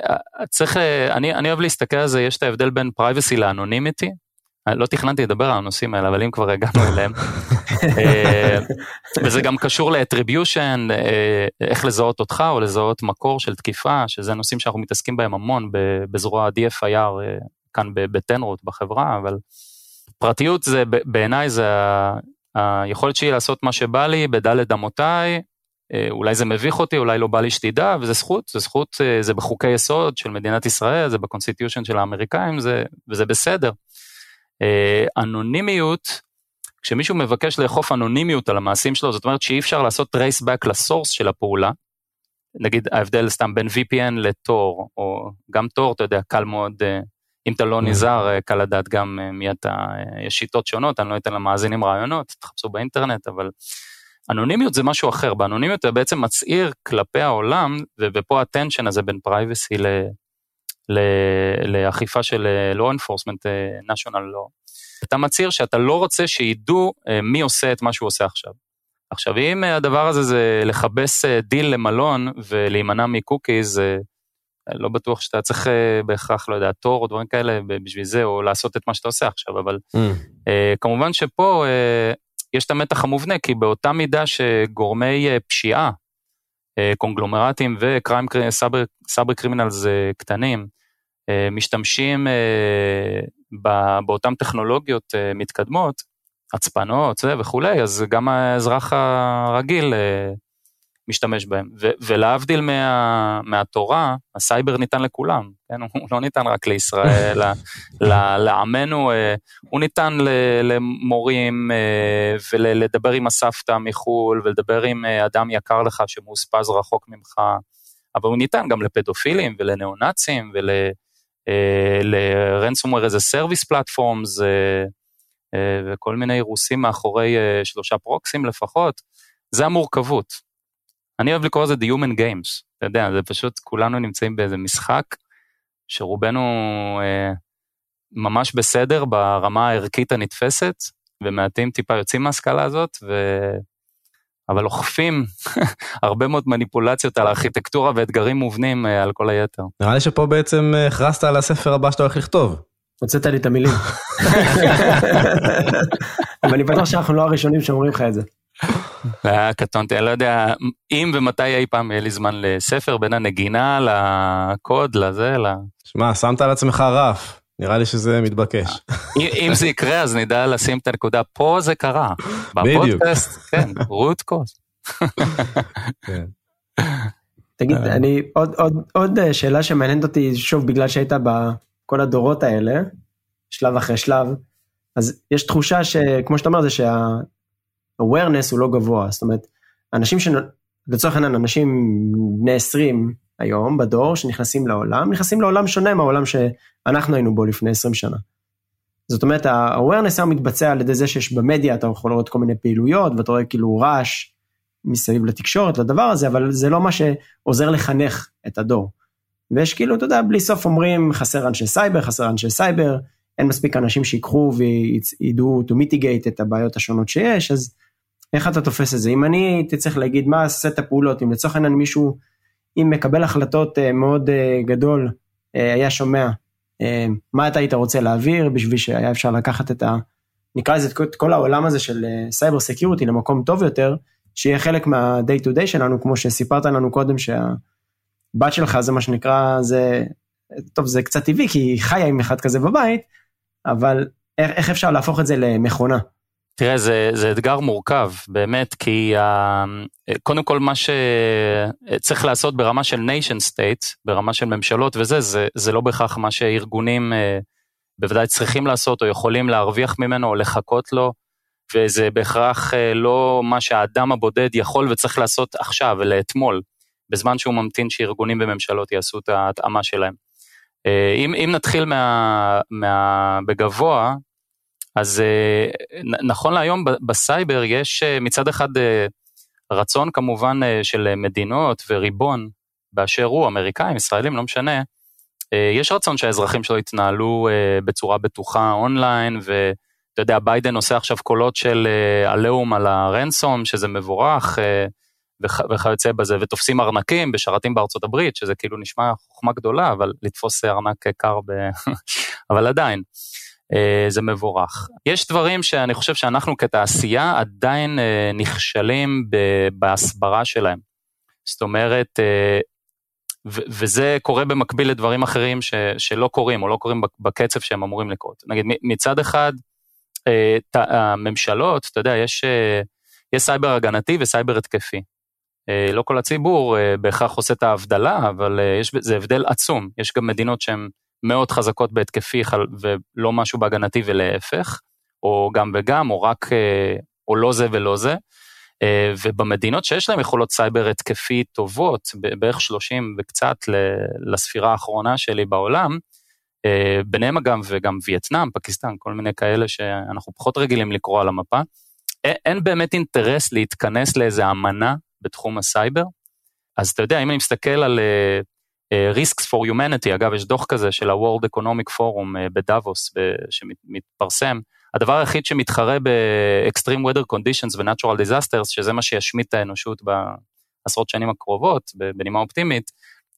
צריך, אה, אני, אני אוהב להסתכל על זה, יש את ההבדל בין privacy ל anonymity. לא תכננתי לדבר על הנושאים האלה, אבל אם כבר הגענו אליהם. וזה גם קשור ל attribution, איך לזהות אותך או לזהות מקור של תקיפה, שזה נושאים שאנחנו מתעסקים בהם המון בזרוע ה-DFIR כאן בטנרוט בחברה, אבל פרטיות זה בעיניי זה היכולת שלי לעשות מה שבא לי בדלת אמותיי, אה, אולי זה מביך אותי, אולי לא בא לי שתדע, וזה זכות, זה זכות, אה, זה בחוקי יסוד של מדינת ישראל, זה ב constitution של האמריקאים, זה, וזה בסדר. אה, אנונימיות, כשמישהו מבקש לאכוף אנונימיות על המעשים שלו, זאת אומרת שאי אפשר לעשות trace back ל source של הפעולה. נגיד ההבדל סתם בין VPN לתור, או גם תור, אתה יודע, קל מאוד, אם אתה לא נזהר, אה, קל לדעת גם אה, מי אתה, אה, יש שיטות שונות, אני לא אתן למאזינים רעיונות, תחפשו באינטרנט, אבל אנונימיות זה משהו אחר, באנונימיות אתה בעצם מצהיר כלפי העולם, ופה ה tension הזה בין privacy ל... לאכיפה של law enforcement, national law. אתה מצהיר שאתה לא רוצה שידעו מי עושה את מה שהוא עושה עכשיו. עכשיו, אם הדבר הזה זה לחפש דיל למלון ולהימנע מ cookies, לא בטוח שאתה צריך אה, בהכרח, לא יודע, תור או דברים כאלה בשביל זה, או לעשות את מה שאתה עושה עכשיו, אבל מהמם. אה, כמובן שפה אה, יש את המתח המובנה, כי באותה מידה שגורמי פשיעה, קונגלומרטים ו crime cyber criminals אה, קטנים, משתמשים באותן טכנולוגיות מתקדמות, הצפנות וכולי, אז גם האזרח הרגיל משתמש בהם. ו- ולהבדיל מה, מהתורה, הסייבר ניתן לכולם, כן? הוא לא ניתן רק לישראל, ל- לעמנו, אה, הוא ניתן ל- למורים אה, ולדבר עם הסבתא מחו"ל ולדבר עם אה, אדם יקר לך שמאוספז רחוק ממך, אבל הוא ניתן גם לפדופילים ולניאו-נאצים ול... ל-ransomware as a service platforms וכל מיני רוסים מאחורי שלושה פרוקסים לפחות, זה המורכבות. אני אוהב לקרוא לזה The Human Games, אתה יודע, זה פשוט כולנו נמצאים באיזה משחק שרובנו אה, ממש בסדר ברמה הערכית הנתפסת, ומעטים טיפה יוצאים מההשכלה הזאת, ו... אבל אוכפים הרבה מאוד מניפולציות על הארכיטקטורה ואתגרים מובנים אה, על כל היתר. נראה לי שפה בעצם אה, הכרזת על הספר הבא שאתה הולך לכתוב. הוצאת לי את המילים. אבל אני בטוח שאנחנו לא הראשונים שאומרים לך את זה. היה קטונתי, אני לא יודע אם ומתי אי פעם יהיה לי זמן לספר בין הנגינה לקוד לזה, ל... שמע, שמת על עצמך רף, נראה לי שזה מתבקש. אם זה יקרה אז נדע לשים את הנקודה, פה זה קרה. בפודקאסט, כן, רות קוז. כן. תגיד, אני, עוד, עוד, עוד אה, שאלה שמעניינת אותי, שוב, בגלל שהיית בכל הדורות האלה, שלב אחרי שלב, אז יש תחושה שכמו שאתה אומר, זה שה-awareness הוא לא גבוה, זאת אומרת, אנשים ש... לצורך העניין, אנשים בני 20 היום בדור שנכנסים לעולם, נכנסים לעולם שונה מהעולם שאנחנו היינו בו לפני 20 שנה. זאת אומרת, ה-awareness היום מתבצע על ידי זה שיש במדיה, אתה יכול לראות כל מיני פעילויות, ואתה רואה כאילו רעש מסביב לתקשורת, לדבר הזה, אבל זה לא מה שעוזר לחנך את הדור. ויש כאילו, אתה יודע, בלי סוף אומרים, חסר אנשי סייבר, חסר אנשי סייבר, אין מספיק אנשים שיקחו וידעו to mitigate את הבעיות השונות שיש, אז איך אתה תופס את זה? אם אני הייתי צריך להגיד מה סט הפעולות, אם לצורך העניין מישהו, אם מקבל החלטות אה, מאוד אה, גדול, אה, היה שומע, מה אתה היית רוצה להעביר בשביל שהיה אפשר לקחת את ה... נקרא לזה את כל העולם הזה של cyber security למקום טוב יותר, שיהיה חלק מה-day to day שלנו, כמו שסיפרת לנו קודם שהבת שלך זה מה שנקרא, זה, טוב זה קצת טבעי כי היא חיה עם אחד כזה בבית, אבל איך, איך אפשר להפוך את זה למכונה? תראה, זה, זה אתגר מורכב, באמת, כי uh, קודם כל מה שצריך לעשות ברמה של nation state, ברמה של ממשלות וזה, זה, זה לא בהכרח מה שארגונים uh, בוודאי צריכים לעשות או יכולים להרוויח ממנו או לחכות לו, וזה בהכרח uh, לא מה שהאדם הבודד יכול וצריך לעשות עכשיו, אלא אתמול, בזמן שהוא ממתין שארגונים וממשלות יעשו את ההתאמה שלהם. אם, אם נתחיל מה, מה, בגבוה, אז אה, נכון להיום בסייבר יש אה, מצד אחד אה, רצון כמובן של מדינות וריבון באשר הוא, אמריקאים, ישראלים, לא משנה, יש רצון שהאזרחים שלו יתנהלו בצורה בטוחה אונליין, ואתה יודע, ביידן עושה עכשיו קולות של עליהום על הרנסום, שזה מבורך, וכיוצא בזה, ותופסים ארנקים בשרתים בארצות הברית, שזה כאילו נשמע חוכמה גדולה, אבל לתפוס ארנק קר ב... אבל עדיין. אה, זה מבורך. יש דברים שאני חושב שאנחנו כתעשייה עדיין אה, נכשלים בהסברה שלהם. זאת אומרת, אה, וזה קורה במקביל לדברים אחרים שלא קורים, או לא קורים בקצב שהם אמורים לקרות. נגיד, מצד אחד, הממשלות, אתה יודע, יש, יש סייבר הגנתי וסייבר התקפי. לא כל הציבור בהכרח עושה את ההבדלה, אבל יש, זה הבדל עצום. יש גם מדינות שהן מאוד חזקות בהתקפי ולא משהו בהגנתי ולהפך, או גם וגם, או רק, אה, או לא זה ולא זה. אה, ובמדינות שיש להן יכולות סייבר התקפי טובות, בערך 30 וקצת לספירה האחרונה שלי בעולם, אה, ביניהם אגב וגם וייטנאם, פקיסטן, כל מיני כאלה שאנחנו פחות רגילים לקרוא על המפה, אין באמת אינטרס להתכנס לאיזה אמנה בתחום הסייבר. אז אתה יודע, אם אני מסתכל על Risks for Humanity, אגב, יש דוח כזה של ה-World Economic Forum אה, בדאבוס שמתפרסם. הדבר היחיד שמתחרה ב-Extreme Weather Conditions ו-Natural Disasters, שזה מה שישמיד את האנושות בעשרות שנים הקרובות, בנימה אופטימית,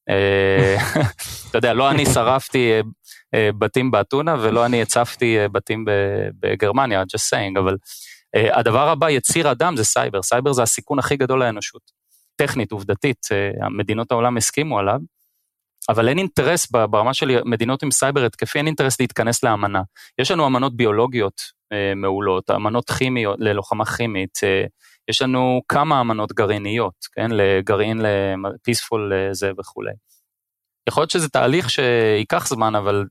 אה, אתה יודע, לא אני שרפתי בתים באתונה ולא אני הצפתי בתים בגרמניה, just saying, אבל הדבר הבא, יציר אדם זה סייבר, סייבר זה הסיכון הכי גדול לאנושות. טכנית, עובדתית, מדינות העולם הסכימו עליו. אבל אין אינטרס ברמה של מדינות עם סייבר התקפי, אין אינטרס להתכנס לאמנה. יש לנו אמנות ביולוגיות אה, מעולות, אמנות כימיות, ללוחמה כימית, אה, יש לנו כמה אמנות גרעיניות, כן, לגרעין, ל peaceful זה וכולי. יכול להיות שזה תהליך שייקח זמן, אבל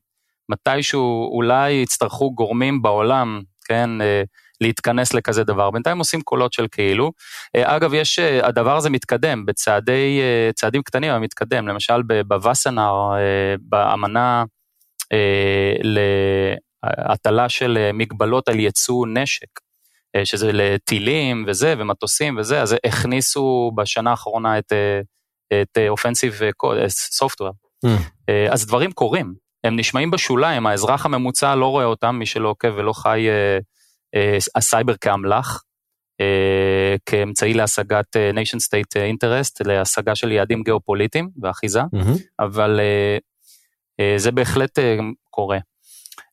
מתישהו אולי יצטרכו גורמים בעולם, כן, אה, להתכנס לכזה דבר. בינתיים עושים קולות של כאילו. אה, אגב, יש, אה, הדבר הזה מתקדם בצעדי, אה, צעדים קטנים, אבל מתקדם. למשל בווסנר, באמנה להטלה של מגבלות על ייצוא נשק. שזה לטילים וזה, ומטוסים וזה, אז הכניסו בשנה האחרונה את, את offensive software. Mm. אז דברים קורים, הם נשמעים בשוליים, האזרח הממוצע לא רואה אותם, מי שלא עוקב ולא חי הסייבר כאמל"ח, אה, כאמצעי להשגת אה, nation state interest, להשגה של יעדים גיאופוליטיים ואחיזה, מהמם. אבל אה, אה, זה בהחלט אה, קורה.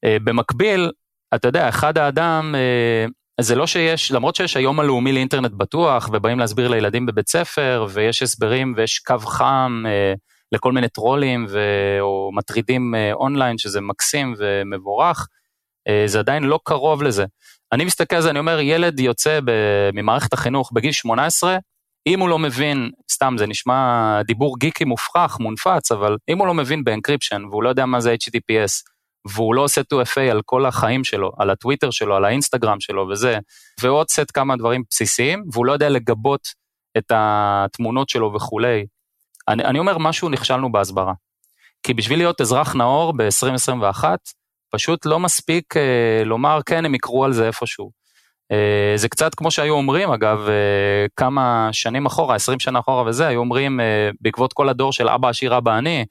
אה, במקביל, אתה יודע, אחד האדם, אה, זה לא שיש, למרות שיש היום הלאומי לאינטרנט בטוח, ובאים להסביר לילדים בבית ספר, ויש הסברים ויש קו חם אה, לכל מיני טרולים ו, או מטרידים אה, אונליין, שזה מקסים ומבורך, אה, זה עדיין לא קרוב לזה. אני מסתכל על זה, אני אומר, ילד יוצא ב, ממערכת החינוך בגיל 18, אם הוא לא מבין, סתם זה נשמע דיבור גיקי מופרך, מונפץ, אבל אם הוא לא מבין ב encryption והוא לא יודע מה זה HTTPS, והוא לא עושה 2FA על כל החיים שלו, על הטוויטר שלו, על האינסטגרם שלו וזה, ועוד סט כמה דברים בסיסיים, והוא לא יודע לגבות את התמונות שלו וכולי. אני, אני אומר, משהו נכשלנו בהסברה. כי בשביל להיות אזרח נאור ב-2021, פשוט לא מספיק אה, לומר, כן, הם יקרו על זה איפשהו. אה, זה קצת כמו שהיו אומרים, אגב, אה, כמה שנים אחורה, 20 שנה אחורה וזה, היו אומרים, אה, בעקבות כל הדור של אבא עשיר אבא עני,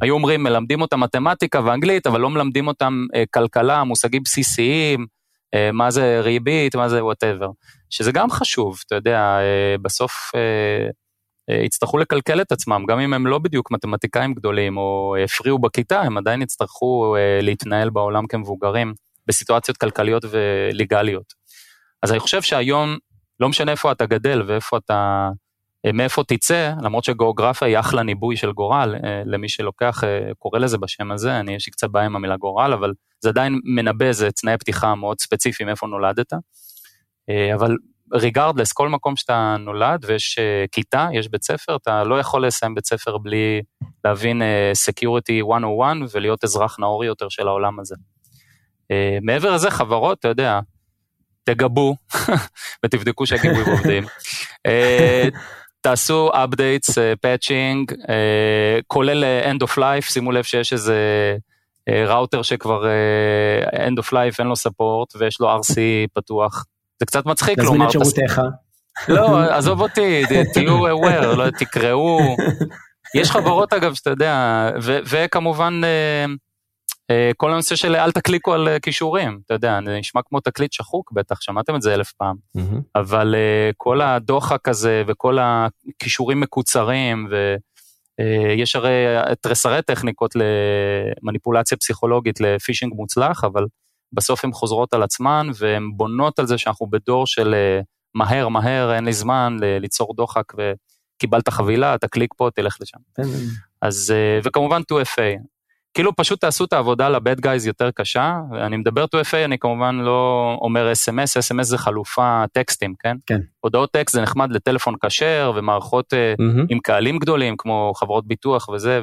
היו אומרים, מלמדים אותם מתמטיקה ואנגלית, אבל לא מלמדים אותם אה, כלכלה, מושגים בסיסיים, אה, מה זה ריבית, מה זה whatever. שזה גם חשוב, אתה יודע, אה, בסוף אה, יצטרכו לכלכל את עצמם, גם אם הם לא בדיוק מתמטיקאים גדולים או הפריעו בכיתה, הם עדיין יצטרכו אה, להתנהל בעולם כמבוגרים בסיטואציות כלכליות ו legal יות. אז אני חושב שהיום, לא משנה איפה אתה גדל ואיפה אתה, אה, מאיפה תצא, למרות שגיאוגרפיה היא אחלה ניבוי של גורל, אה, למי שלוקח, אה, קורא לזה בשם הזה, אני יש לי קצת בעיה עם המילה גורל, אבל זה עדיין מנבא איזה תנאי פתיחה מאוד ספציפיים איפה נולדת. אה, אבל regardless, כל מקום שאתה נולד ויש אה, כיתה, יש בית ספר, אתה לא יכול לסיים בית ספר בלי להבין אה, Security 101 ולהיות אזרח נאור יותר של העולם הזה. אה, מעבר לזה, חברות, אתה יודע, תגבו ותבדקו שהגיבויים עובדים. אה, תעשו updates, patching, כולל אה, end of life, שימו לב שיש איזה אה, ראוטר שכבר אה, end of life אין לו support ויש לו RC פתוח. זה קצת מצחיק לומר, את שירותיך. לא, עזוב אותי, תהיו aware, לא, תקראו. יש חברות אגב שאתה יודע, וכמובן אה, אה, כל הנושא של אל תקליקו על אה, כישורים, אתה יודע, זה נשמע כמו תקליט שחוק בטח, שמעתם את זה אלף פעם. אבל כל הדוחק הזה וכל הכישורים מקוצרים, ויש הרי תרסרי טכניקות למניפולציה פסיכולוגית לפישינג מוצלח, אבל בסוף הן חוזרות על עצמן והן בונות על זה שאנחנו בדור של uh, מהר, מהר, אין לי זמן ליצור דוחק וקיבלת חבילה, תקליק פה, תלך לשם. כן, אז, אה, וכמובן 2FA. כאילו פשוט תעשו את העבודה לבד גייז יותר קשה, אני מדבר 2FA, אני כמובן לא אומר SMS, SMS זה חלופה טקסטים, כן? כן. הודעות טקסט זה נחמד לטלפון כשר ומערכות אה, מהמם. עם קהלים גדולים כמו חברות ביטוח וזה,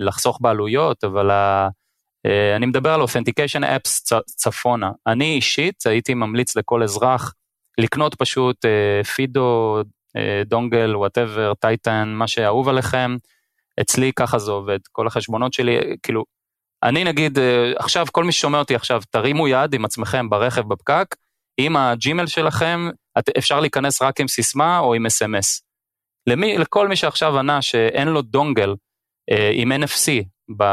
ולחסוך בעלויות, אבל ה... אה, אני מדבר על authentication אפס צפונה. אני אישית הייתי ממליץ לכל אזרח לקנות פשוט אה, FIDO, אה, dongle, whatever, Titan, מה שאהוב עליכם. אצלי ככה זה עובד, כל החשבונות שלי, כאילו, אני נגיד, עכשיו, כל מי ששומע אותי עכשיו, תרימו יד עם עצמכם ברכב בפקק, עם ה Gmail שלכם, את, אפשר להיכנס רק עם סיסמה או עם SMS. למי, לכל מי שעכשיו ענה שאין לו dongle אה, עם NFC ב,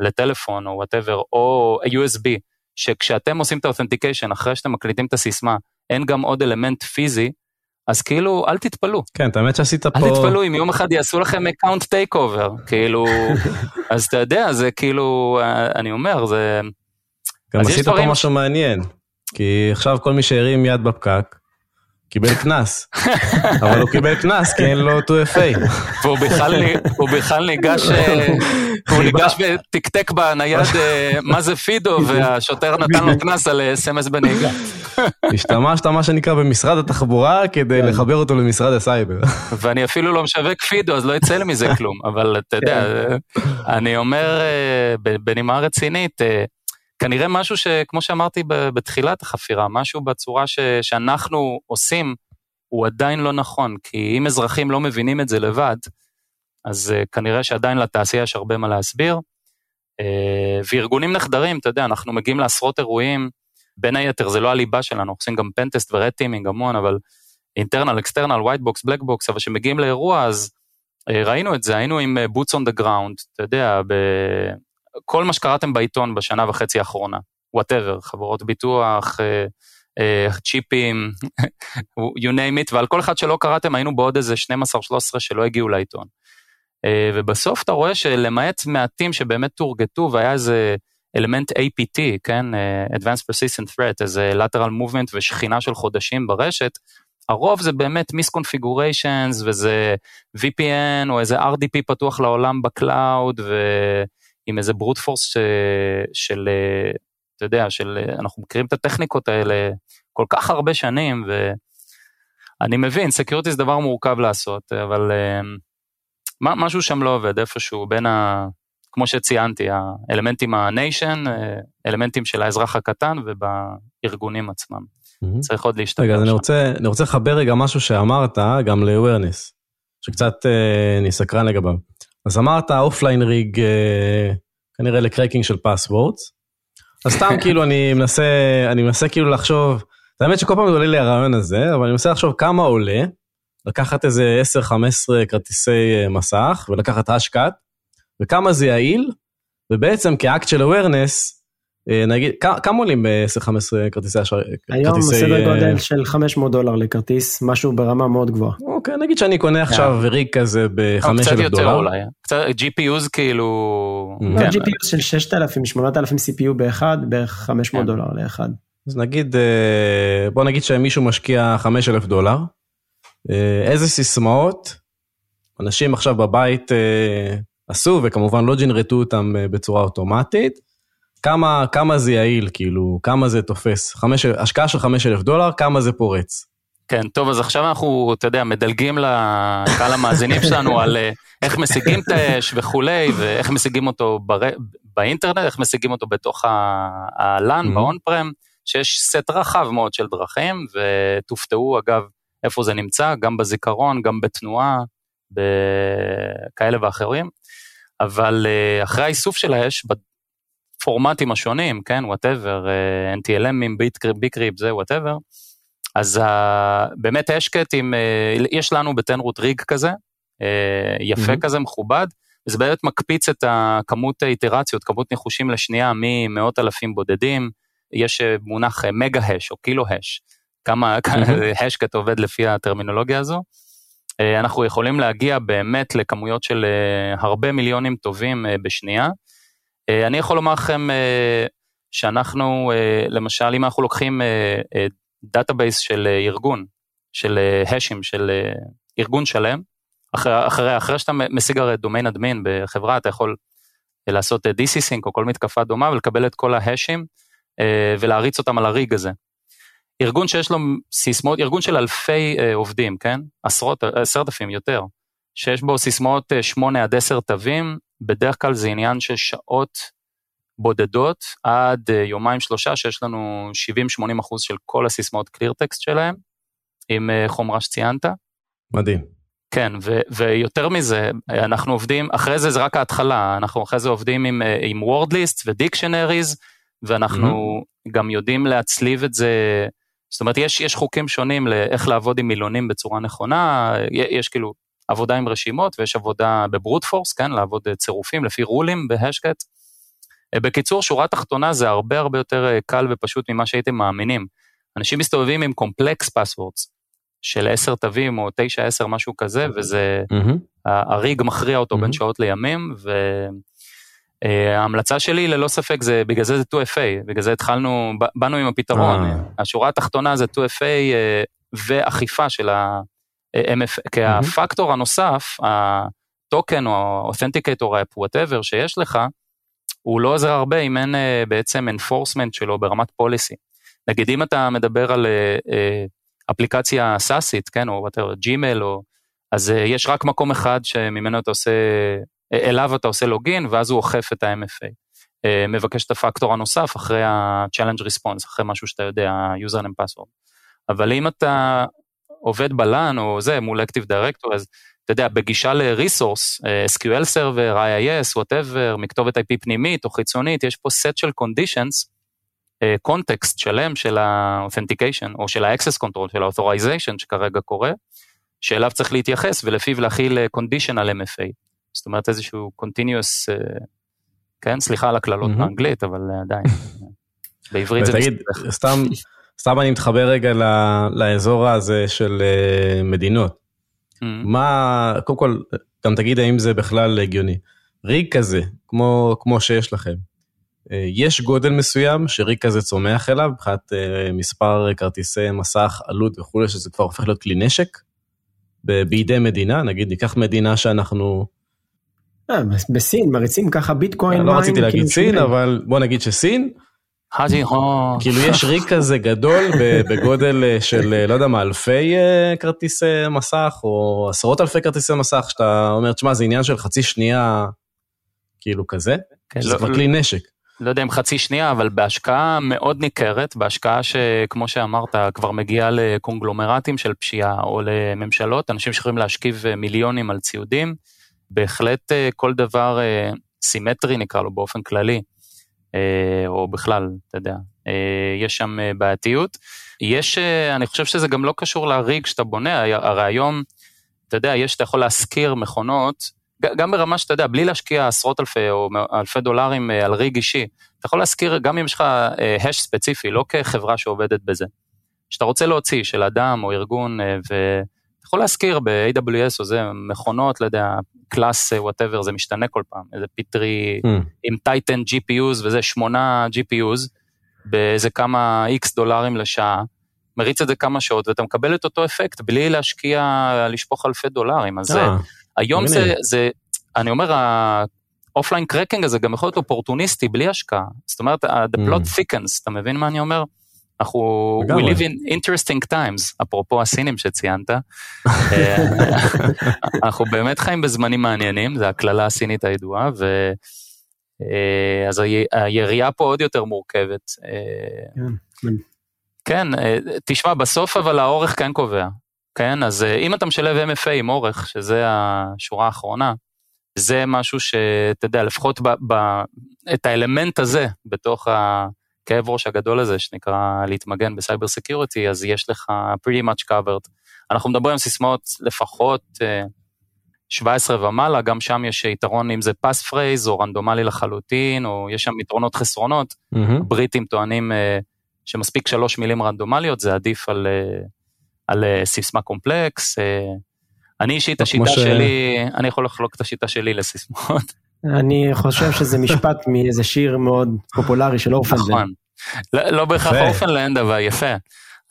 לטלפון או whatever, או USB, שכשאתם עושים את ה authentication, אחרי שאתם מקליטים את הסיסמה, אין גם עוד אלמנט פיזי, אז כאילו, אל תתפלאו. כן, את האמת שעשית פה... אל תתפלאו אם יום אחד יעשו לכם account takeover, כאילו, אז אתה יודע, זה כאילו, אה, אני אומר, זה... גם עשית פה משהו מעניין. כי עכשיו כל מי שהרים יד בפקק, קיבל קנס. אבל הוא קיבל קנס כי אין לו 2FA. והוא בכלל, ניגש, אה, הוא ניגש ותקתק בנייד אה, מה זה FIDO, והשוטר נתן לו קנס על SMS בנהיגה. השתמשת מה שנקרא במשרד התחבורה כדי כן. לחבר אותו למשרד הסייבר. ואני אפילו לא משווק FIDO, אז לא יצא לי מזה כלום, אבל אתה יודע, אני אומר אה, בנימה רצינית, אה, כנראה משהו שכמו שאמרתי בתחילת החפירה, משהו בצורה ש, שאנחנו עושים, הוא עדיין לא נכון, כי אם אזרחים לא מבינים את זה לבד, אז אה, כנראה שעדיין לתעשייה יש הרבה מה להסביר. אה, וארגונים נחדרים, אתה יודע, אנחנו מגיעים לעשרות אירועים, בין היתר זה לא הליבה שלנו, אנחנו עושים גם pentest ו red teaming המון, אבל internal, external, white box, black box, אבל כשמגיעים לאירוע אז אה, ראינו את זה, היינו עם boots on the ground, אתה יודע. כל מה שקראתם בעיתון בשנה וחצי האחרונה, whatever, חברות ביטוח, אה, אה, צ'יפים, you name it, ועל כל אחד שלא קראתם היינו בעוד איזה 12-13 שלא הגיעו לעיתון. אה, ובסוף אתה רואה שלמעט מעטים שבאמת תורגטו והיה איזה אלמנט APT, כן, Advanced Persistent Threat, איזה lateral movement ושכינה של חודשים ברשת, הרוב זה באמת misconfigurations וזה VPN או איזה RDP פתוח לעולם ב cloud ועם איזה brute force של, אתה יודע, של, אנחנו מכירים את הטכניקות האלה כל כך הרבה שנים ואני מבין, security זה דבר מורכב לעשות, אבל uh, משהו שם לא עובד איפשהו בין ה... כמו שציינתי, האלמנטים ה nation, אלמנטים של האזרח הקטן ובארגונים עצמם. Mm-hmm. צריך עוד להשתפר. רגע, אז אני רוצה, אני רוצה לחבר רגע משהו שאמרת גם ל-awareness, שקצת אה, אני סקרן לגביו. אז אמרת offline rig, אה, כנראה ל cracking של passwords. אז סתם כאילו אני מנסה, אני מנסה כאילו לחשוב, האמת שכל פעם עולה לי הרעיון הזה, אבל אני מנסה לחשוב כמה עולה, לקחת איזה 10-15 כרטיסי אה, מסך ולקחת Hashcat, וכמה זה יעיל, ובעצם כאקט של awareness, נגיד, כמה עולים ב-10-15 כרטיסי אשראי? היום סדר אה, גודל של 500 דולר לכרטיס, משהו ברמה מאוד גבוהה. אוקיי, נגיד שאני קונה עכשיו ריג כזה ב-5,000 דולר. קצת יותר אולי, קצת GPUs כאילו... לא, כן. GPUs של 6,000, 8,000 CPU באחד, בערך 500 כן. דולר לאחד. אז נגיד, אה, בוא נגיד שמישהו משקיע 5,000 דולר, איזה סיסמאות אנשים עכשיו בבית עשו, וכמובן לא ג'נרטו אותם בצורה אוטומטית, כמה, כמה זה יעיל, כאילו, כמה זה תופס? חמש, השקעה של 5,000 דולר, כמה זה פורץ? כן, טוב, אז עכשיו אנחנו, אתה יודע, מדלגים לקהל המאזינים שלנו על אה, איך משיגים את ה hash וכולי, ואיך משיגים אותו בר... באינטרנט, איך משיגים אותו בתוך mm-hmm. ב on-prem, שיש סט רחב מאוד של דרכים, ותופתעו, אגב, איפה זה נמצא, גם בזיכרון, גם בתנועה, בכאלה ואחרים. אבל אה, אחרי האיסוף של ה hash, הפורמטים השונים, כן, whatever, אה, NTLM ים, bcrypt, זה whatever, אז uh, באמת Hashcat ים, uh, יש לנו ב 10Root rig כזה, uh, יפה mm-hmm. כזה, מכובד, וזה באמת מקפיץ את הכמות האיטרציות, כמות ניחושים לשנייה ממאות אלפים בודדים, יש מונח mega hash או kilo hash, כמה mm-hmm. Hashcat עובד לפי הטרמינולוגיה הזו. אנחנו יכולים להגיע באמת לכמויות של הרבה מיליונים טובים בשנייה. אה, אני יכול לומר לכם אה, שאנחנו, אה, למשל, אם אנחנו לוקחים database של ארגון, של hash ים, של ארגון שלם, אחרי, אחרי, אחרי שאתה משיג הרי domain admin בחברה, אתה יכול לעשות DC-Sync או כל מתקפה דומה ולקבל את כל ה hash ים ולהריץ אותם על ה rig הזה. ארגון שיש לו סיסמאות, ארגון של אלפי עובדים, כן? עשרות, עשרת אלפים יותר, שיש בו סיסמאות 8 עד 10 תווים, בדרך כלל זה עניין של שעות בודדות עד אה, יומיים שלושה שיש לנו 70-80 אחוז של כל הסיסמאות קליר טקסט שלהם, עם אה, חומרה שציינת. מדהים. כן, ו- ויותר מזה, אנחנו עובדים, אחרי זה זה רק ההתחלה, אנחנו אחרי זה עובדים עם, אה, עם word list ודיקשנריז, ואנחנו mm-hmm. גם יודעים להצליב את זה, זאת אומרת, יש, יש חוקים שונים לאיך לעבוד עם מילונים בצורה נכונה, יש כאילו עבודה עם רשימות ויש עבודה ב brute force, כן, לעבוד צירופים לפי rule ים ב Hashcat. בקיצור, שורה תחתונה זה הרבה הרבה יותר אה, קל ופשוט ממה שהייתם מאמינים. אנשים מסתובבים עם complex passwords של 10 תווים או 9-10 משהו כזה, וזה, mm-hmm. ה rig מכריע אותו mm-hmm. בין שעות לימים, וההמלצה אה, שלי ללא ספק זה, בגלל זה זה 2FA, בגלל זה התחלנו, באנו עם הפתרון. אה. השורה התחתונה זה 2FA ואכיפה של ה... MFA, כי הפקטור הנוסף, ה token או authenticator app, whatever שיש לך, הוא לא עוזר הרבה אם אין בעצם enforcement שלו ברמת policy. נגיד אם אתה מדבר על אפליקציה SaaS ית, כן, או whatever, Gmail, או... אז יש רק מקום אחד שממנו אתה עושה, אליו אתה עושה login, ואז הוא אוכף את ה-MFA. מבקש את הפקטור הנוסף אחרי ה-challenge response, אחרי משהו שאתה יודע, username password. אבל אם אתה עובד בלאן או זה מול Active Director, אז אתה יודע, בגישה ל-resource, אה, SQL Server, IIS, whatever, מכתובת IP פנימית או חיצונית, יש פה set של conditions, קונטקסט אה, שלם של ה-authentication או של ה-access control, של ה-authorization שכרגע קורה, שאליו צריך להתייחס ולפיו להכיל אה, conditional MFA, זאת אומרת איזשהו continuous כן, סליחה על הקללות. באנגלית, אבל אה, עדיין. בעברית זה מסתבך. סתם, סתם אני מתחבר רגע ל- לאזור הזה של אה, מדינות. Mm. מה, קודם כל, גם תגיד האם זה בכלל הגיוני. ריג כזה, כמו, כמו שיש לכם, אה, יש גודל מסוים שריג כזה צומח אליו, מבחינת אה, מספר כרטיסי מסך, עלות וכולי, שזה כבר הופך להיות כלי נשק? בידי מדינה, נגיד ניקח מדינה שאנחנו, בסין מריצים ככה ביטקוין. לא רציתי להגיד כאילו סין. אבל בוא נגיד שסין, האג'י הו. כאילו יש ריג כזה גדול ב- בגודל אה, של אה, לא יודע מה אלפי אה, כרטיסי מסך או עשרות אלפי כרטיסי מסך שאתה אומר תשמע זה עניין של חצי שנייה כאילו כזה כן, שזה לא- כבר כלי נשק. לא יודע אם חצי שנייה, אבל בהשקעה מאוד ניכרת, בהשקעה שכמו שאמרת, כבר מגיעה לקונגלומרטים של פשיעה או לממשלות, אנשים שיכולים להשכיב מיליונים על ציודים, בהחלט כל דבר סימטרי נקרא לו באופן כללי, או בכלל, אתה יודע, אה, יש שם אה, בעייתיות. יש, אה, אני חושב שזה גם לא קשור לריג שאתה בונה, הרי היום, אתה יודע, יש, אתה יכול להשכיר מכונות, גם ברמה שאתה יודע, בלי להשקיע עשרות אלפי או אלפי דולרים אה, על ריג אישי, אתה יכול להזכיר, גם אם יש לך הש ספציפי, לא כחברה שעובדת בזה, שאתה רוצה להוציא של אדם או ארגון, אה, ואתה יכול להשכיר ב-AWS או זה, מכונות, לא יודע, class whatever, זה משתנה כל פעם, איזה P3 Hmm. עם Titan GPUs וזה, שמונה GPUs, באיזה כמה איקס דולרים לשעה, מריץ את זה כמה שעות, ואתה מקבל את אותו אפקט בלי להשקיע, לשפוך אלפי דולרים, אז זה... אה, היום זה. זה, אני אומר, ה offline cracking הזה גם יכול להיות אופורטוניסטי, בלי השקעה. זאת אומרת, the plot Mm. thickens, אתה מבין מה אני אומר? אנחנו, we live in interesting times, אפרופו הסינים שציינת. אה, אנחנו באמת חיים בזמנים מעניינים, זו הקללה הסינית הידועה, ו... אה, אז ה- היריעה פה עוד יותר מורכבת. אה, כן. כן, אה, תשמע, בסוף אבל האורך כן קובע, כן? אז אם אתה משלב MFA עם אורך, שזה השורה האחרונה, זה משהו שאתה יודע, לפחות ב, ב, את האלמנט הזה בתוך הכאב ראש הגדול הזה, שנקרא להתמגן ב cyber security, אז יש לך pretty much covered. אנחנו מדברים על סיסמאות לפחות אה, 17 ומעלה, גם שם יש יתרון אם זה passphrase או רנדומלי לחלוטין, או יש שם יתרונות חסרונות. מהמם. הבריטים טוענים אה, שמספיק שלוש מילים רנדומליות, זה עדיף על, אה, על אה, סיסמה קומפלקס. אה, אני אישית, השיטה ש- שלי, אני יכול לחלוק את השיטה שלי לסיסמאות. אני חושב שזה משפט מאיזה שיר מאוד פופולרי של Orphaned Land. נכון. לא, לא בהכרח. Orphaned Land, אבל יפה.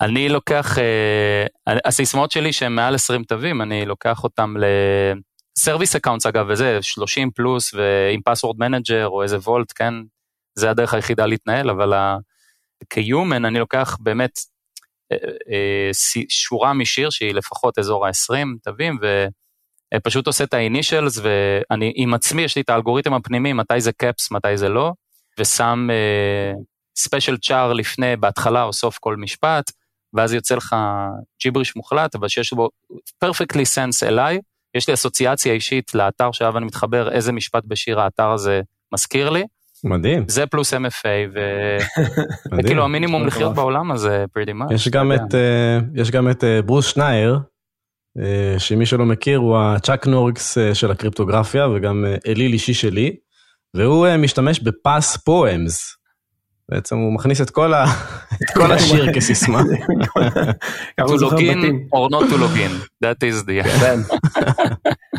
אני לוקח, אה, הסיסמאות שלי שהן מעל 20 תווים, אני לוקח אותם ל service accounts אגב, וזה 30 פלוס, ועם password manager או איזה vault, כן, זה הדרך היחידה להתנהל, אבל ה- כ human אני לוקח באמת אה, אה, שורה משיר שהיא לפחות אזור ה-20 תווים, ופשוט עושה את ה-initials, ואני עם עצמי, יש לי את האלגוריתם הפנימי, מתי זה caps, מתי זה לא, ושם special char לפני, בהתחלה או סוף כל משפט, ואז יוצא לך ג'יבריש מוחלט, אבל שיש בו perfectly sense אליי, יש לי אסוציאציה אישית לאתר שאליו אני מתחבר, איזה משפט בשיר האתר הזה מזכיר לי, מדהים. זה פלוס MFA, ו... וכאילו המינימום. לחיות בעולם הזה, pretty much. יש גם אתה את, אה, יש גם את אה, ברוס שנייר, אה, שמי שלא מכיר הוא הצ'אק אה, של הקריפטוגרפיה וגם אה, אליל אישי שלי, והוא אה, משתמש בפס פואמס. בעצם הוא מכניס את כל, ה... את כל השיר כסיסמה. To הוא זוכר log in בתים. or not to log in, that is the... כן.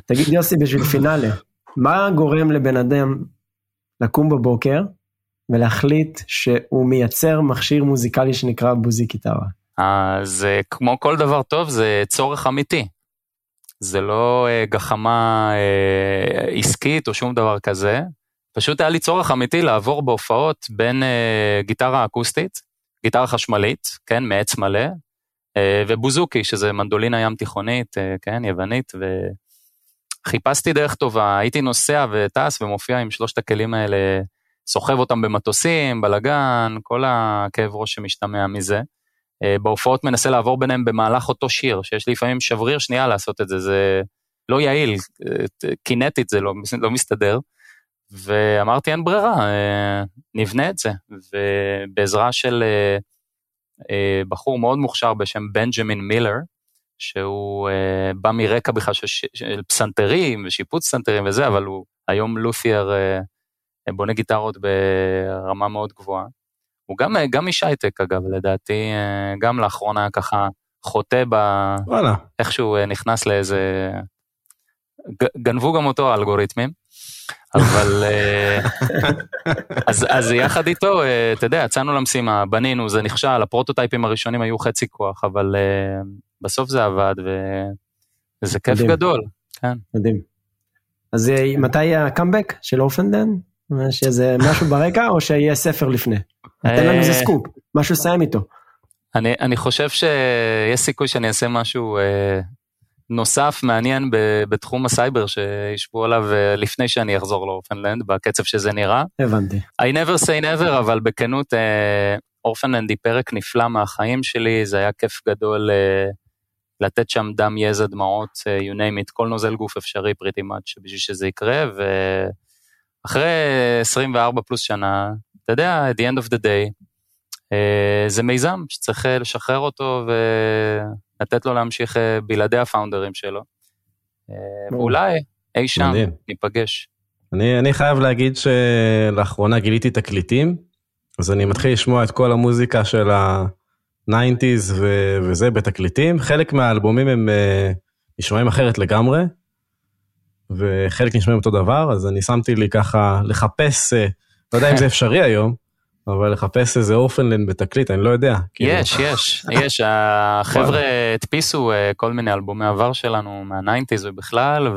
תגיד יוסי, בשביל פינאלה, מה גורם לבן אדם לקום בבוקר ולהחליט שהוא מייצר מכשיר מוזיקלי שנקרא בוזי קיטרה? אז אה, כמו כל דבר טוב, זה צורך אמיתי. זה לא אה, גחמה אה, עסקית או שום דבר כזה. פשוט היה לי צורך אמיתי לעבור בהופעות בין גיטרה אקוסטית, גיטרה חשמלית, כן, מעץ מלא, ובוזוקי, שזה מנדולינה ים תיכונית, כן, יוונית, וחיפשתי דרך טובה, הייתי נוסע וטס ומופיע עם שלושת הכלים האלה, סוחב אותם במטוסים, בלאגן, כל הכאב ראש שמשתמע מזה. אה, בהופעות מנסה לעבור ביניהם במהלך אותו שיר, שיש לי לפעמים שבריר שנייה לעשות את זה, זה לא יעיל, קינטית זה לא, לא מסתדר. ואמרתי אין ברירה, אה, נבנה את זה. ובעזרה של אה, בחור מאוד מוכשר בשם בנג'מין מילר, שהוא בא מרקע בכלל של, פסנתרים ושיפוץ פסנתרים וזה, אבל הוא היום לות'ייר אה, בונה גיטרות ברמה מאוד גבוהה. הוא גם, גם איש הייטק אגב, לדעתי, גם לאחרונה ככה חוטא ב... וואלה. איכשהו נכנס לאיזה... גנבו גם אותו האלגוריתמים. אבל אז, אז יחד איתו, אתה יודע, יצאנו למשימה, בנינו, זה נכשל, הפרוטוטייפים הראשונים היו חצי כוח, אבל בסוף זה עבד, וזה כיף מדהים. גדול. כן. מדהים. אז מתי הקאמבק של Orphaned Land? שזה משהו ברקע, או שיהיה ספר לפני? תן לנו איזה סקופ, משהו לסיים איתו. אני, אני חושב שיש סיכוי שאני אעשה משהו אה, נוסף מעניין בתחום הסייבר שישבו עליו אה, לפני שאני אחזור ל Orphaned Land בקצב שזה נראה. הבנתי. I never say never אבל בכנות אה, Orphaned Land היא פרק נפלא מהחיים שלי זה היה כיף גדול אה, לתת שם דם יזע דמעות you name it כל נוזל גוף אפשרי פריטי מאץ' בשביל שזה יקרה ואחרי 24 פלוס שנה אתה יודע at the end of the day זה מיזם שצריך לשחרר אותו ו... לתת לו להמשיך אה, בלעדי הפאונדרים שלו. אה, ואולי אי שם מדהים. ניפגש. אני, אני חייב להגיד שלאחרונה גיליתי תקליטים, אז אני מתחיל לשמוע את כל המוזיקה של ה-90's ו- וזה בתקליטים. חלק מהאלבומים הם uh, נשמעים אחרת לגמרי, וחלק נשמעים אותו דבר, אז אני שמתי לי ככה לחפש, uh, לא יודע אם זה אפשרי היום, אבל לחפש איזה Orphaned Land בתקליט, אני לא יודע. כאילו. יש, יש, יש, החבר'ה הדפיסו אה, כל מיני אלבומי עבר שלנו מה nineties ובכלל,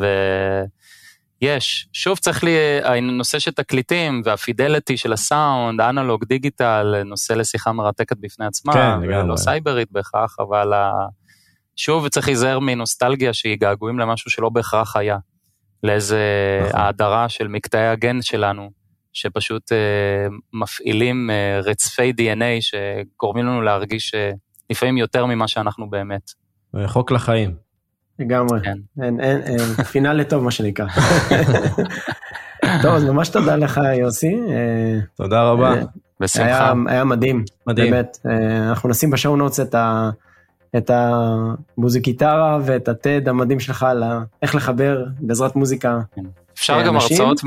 ויש. שוב צריך לי, הנושא של תקליטים וה fidelity של הסאונד, analog, digital, נושא לשיחה מרתקת בפני עצמה, כן, ולא סייברית בהכרח, אבל שוב צריך להיזהר מנוסטלגיה שהיא געגועים למשהו שלא בהכרח היה. לאיזה נכון. האדרה של מקטעי הגן שלנו, שפשוט uh, מפעילים uh, רצפי DNA שגורמים לנו להרגיש uh, לפעמים יותר ממה שאנחנו באמת. חוק לחיים. לגמרי, כן. אין, אין, אין, פינאלי טוב מה שנקרא. טוב, אז ממש תודה לך יוסי. תודה רבה. בשמחה. היה, היה מדהים, מדהים. באמת. אנחנו נשים ב show notes את, ה, את המוזיקיטרה ואת ה TED המדהים שלך על איך לחבר בעזרת מוזיקה. כן. אפשר גם הרצאות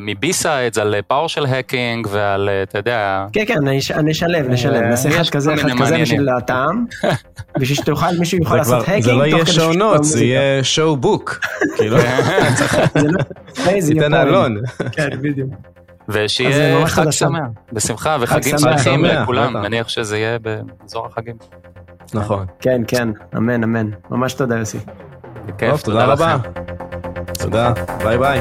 מ BSides על power של hacking ועל, אתה יודע... כן, כן, אני אשלב, נשלב, נעשה אחד כזה, אחד כזה בשביל הטעם, בשביל שתוכל, מישהו יוכל לעשות hacking. זה לא יהיה show note, זה יהיה show book. כאילו, ניתן אלון. כן, בדיוק. ושיהיה חג שמח, בשמחה, וחגים שמחים לכולם, מניח שזה יהיה באזור החגים. נכון. כן, כן, אמן, אמן. ממש תודה יוסי. בכיף, תודה רבה. תודה, ביי ביי.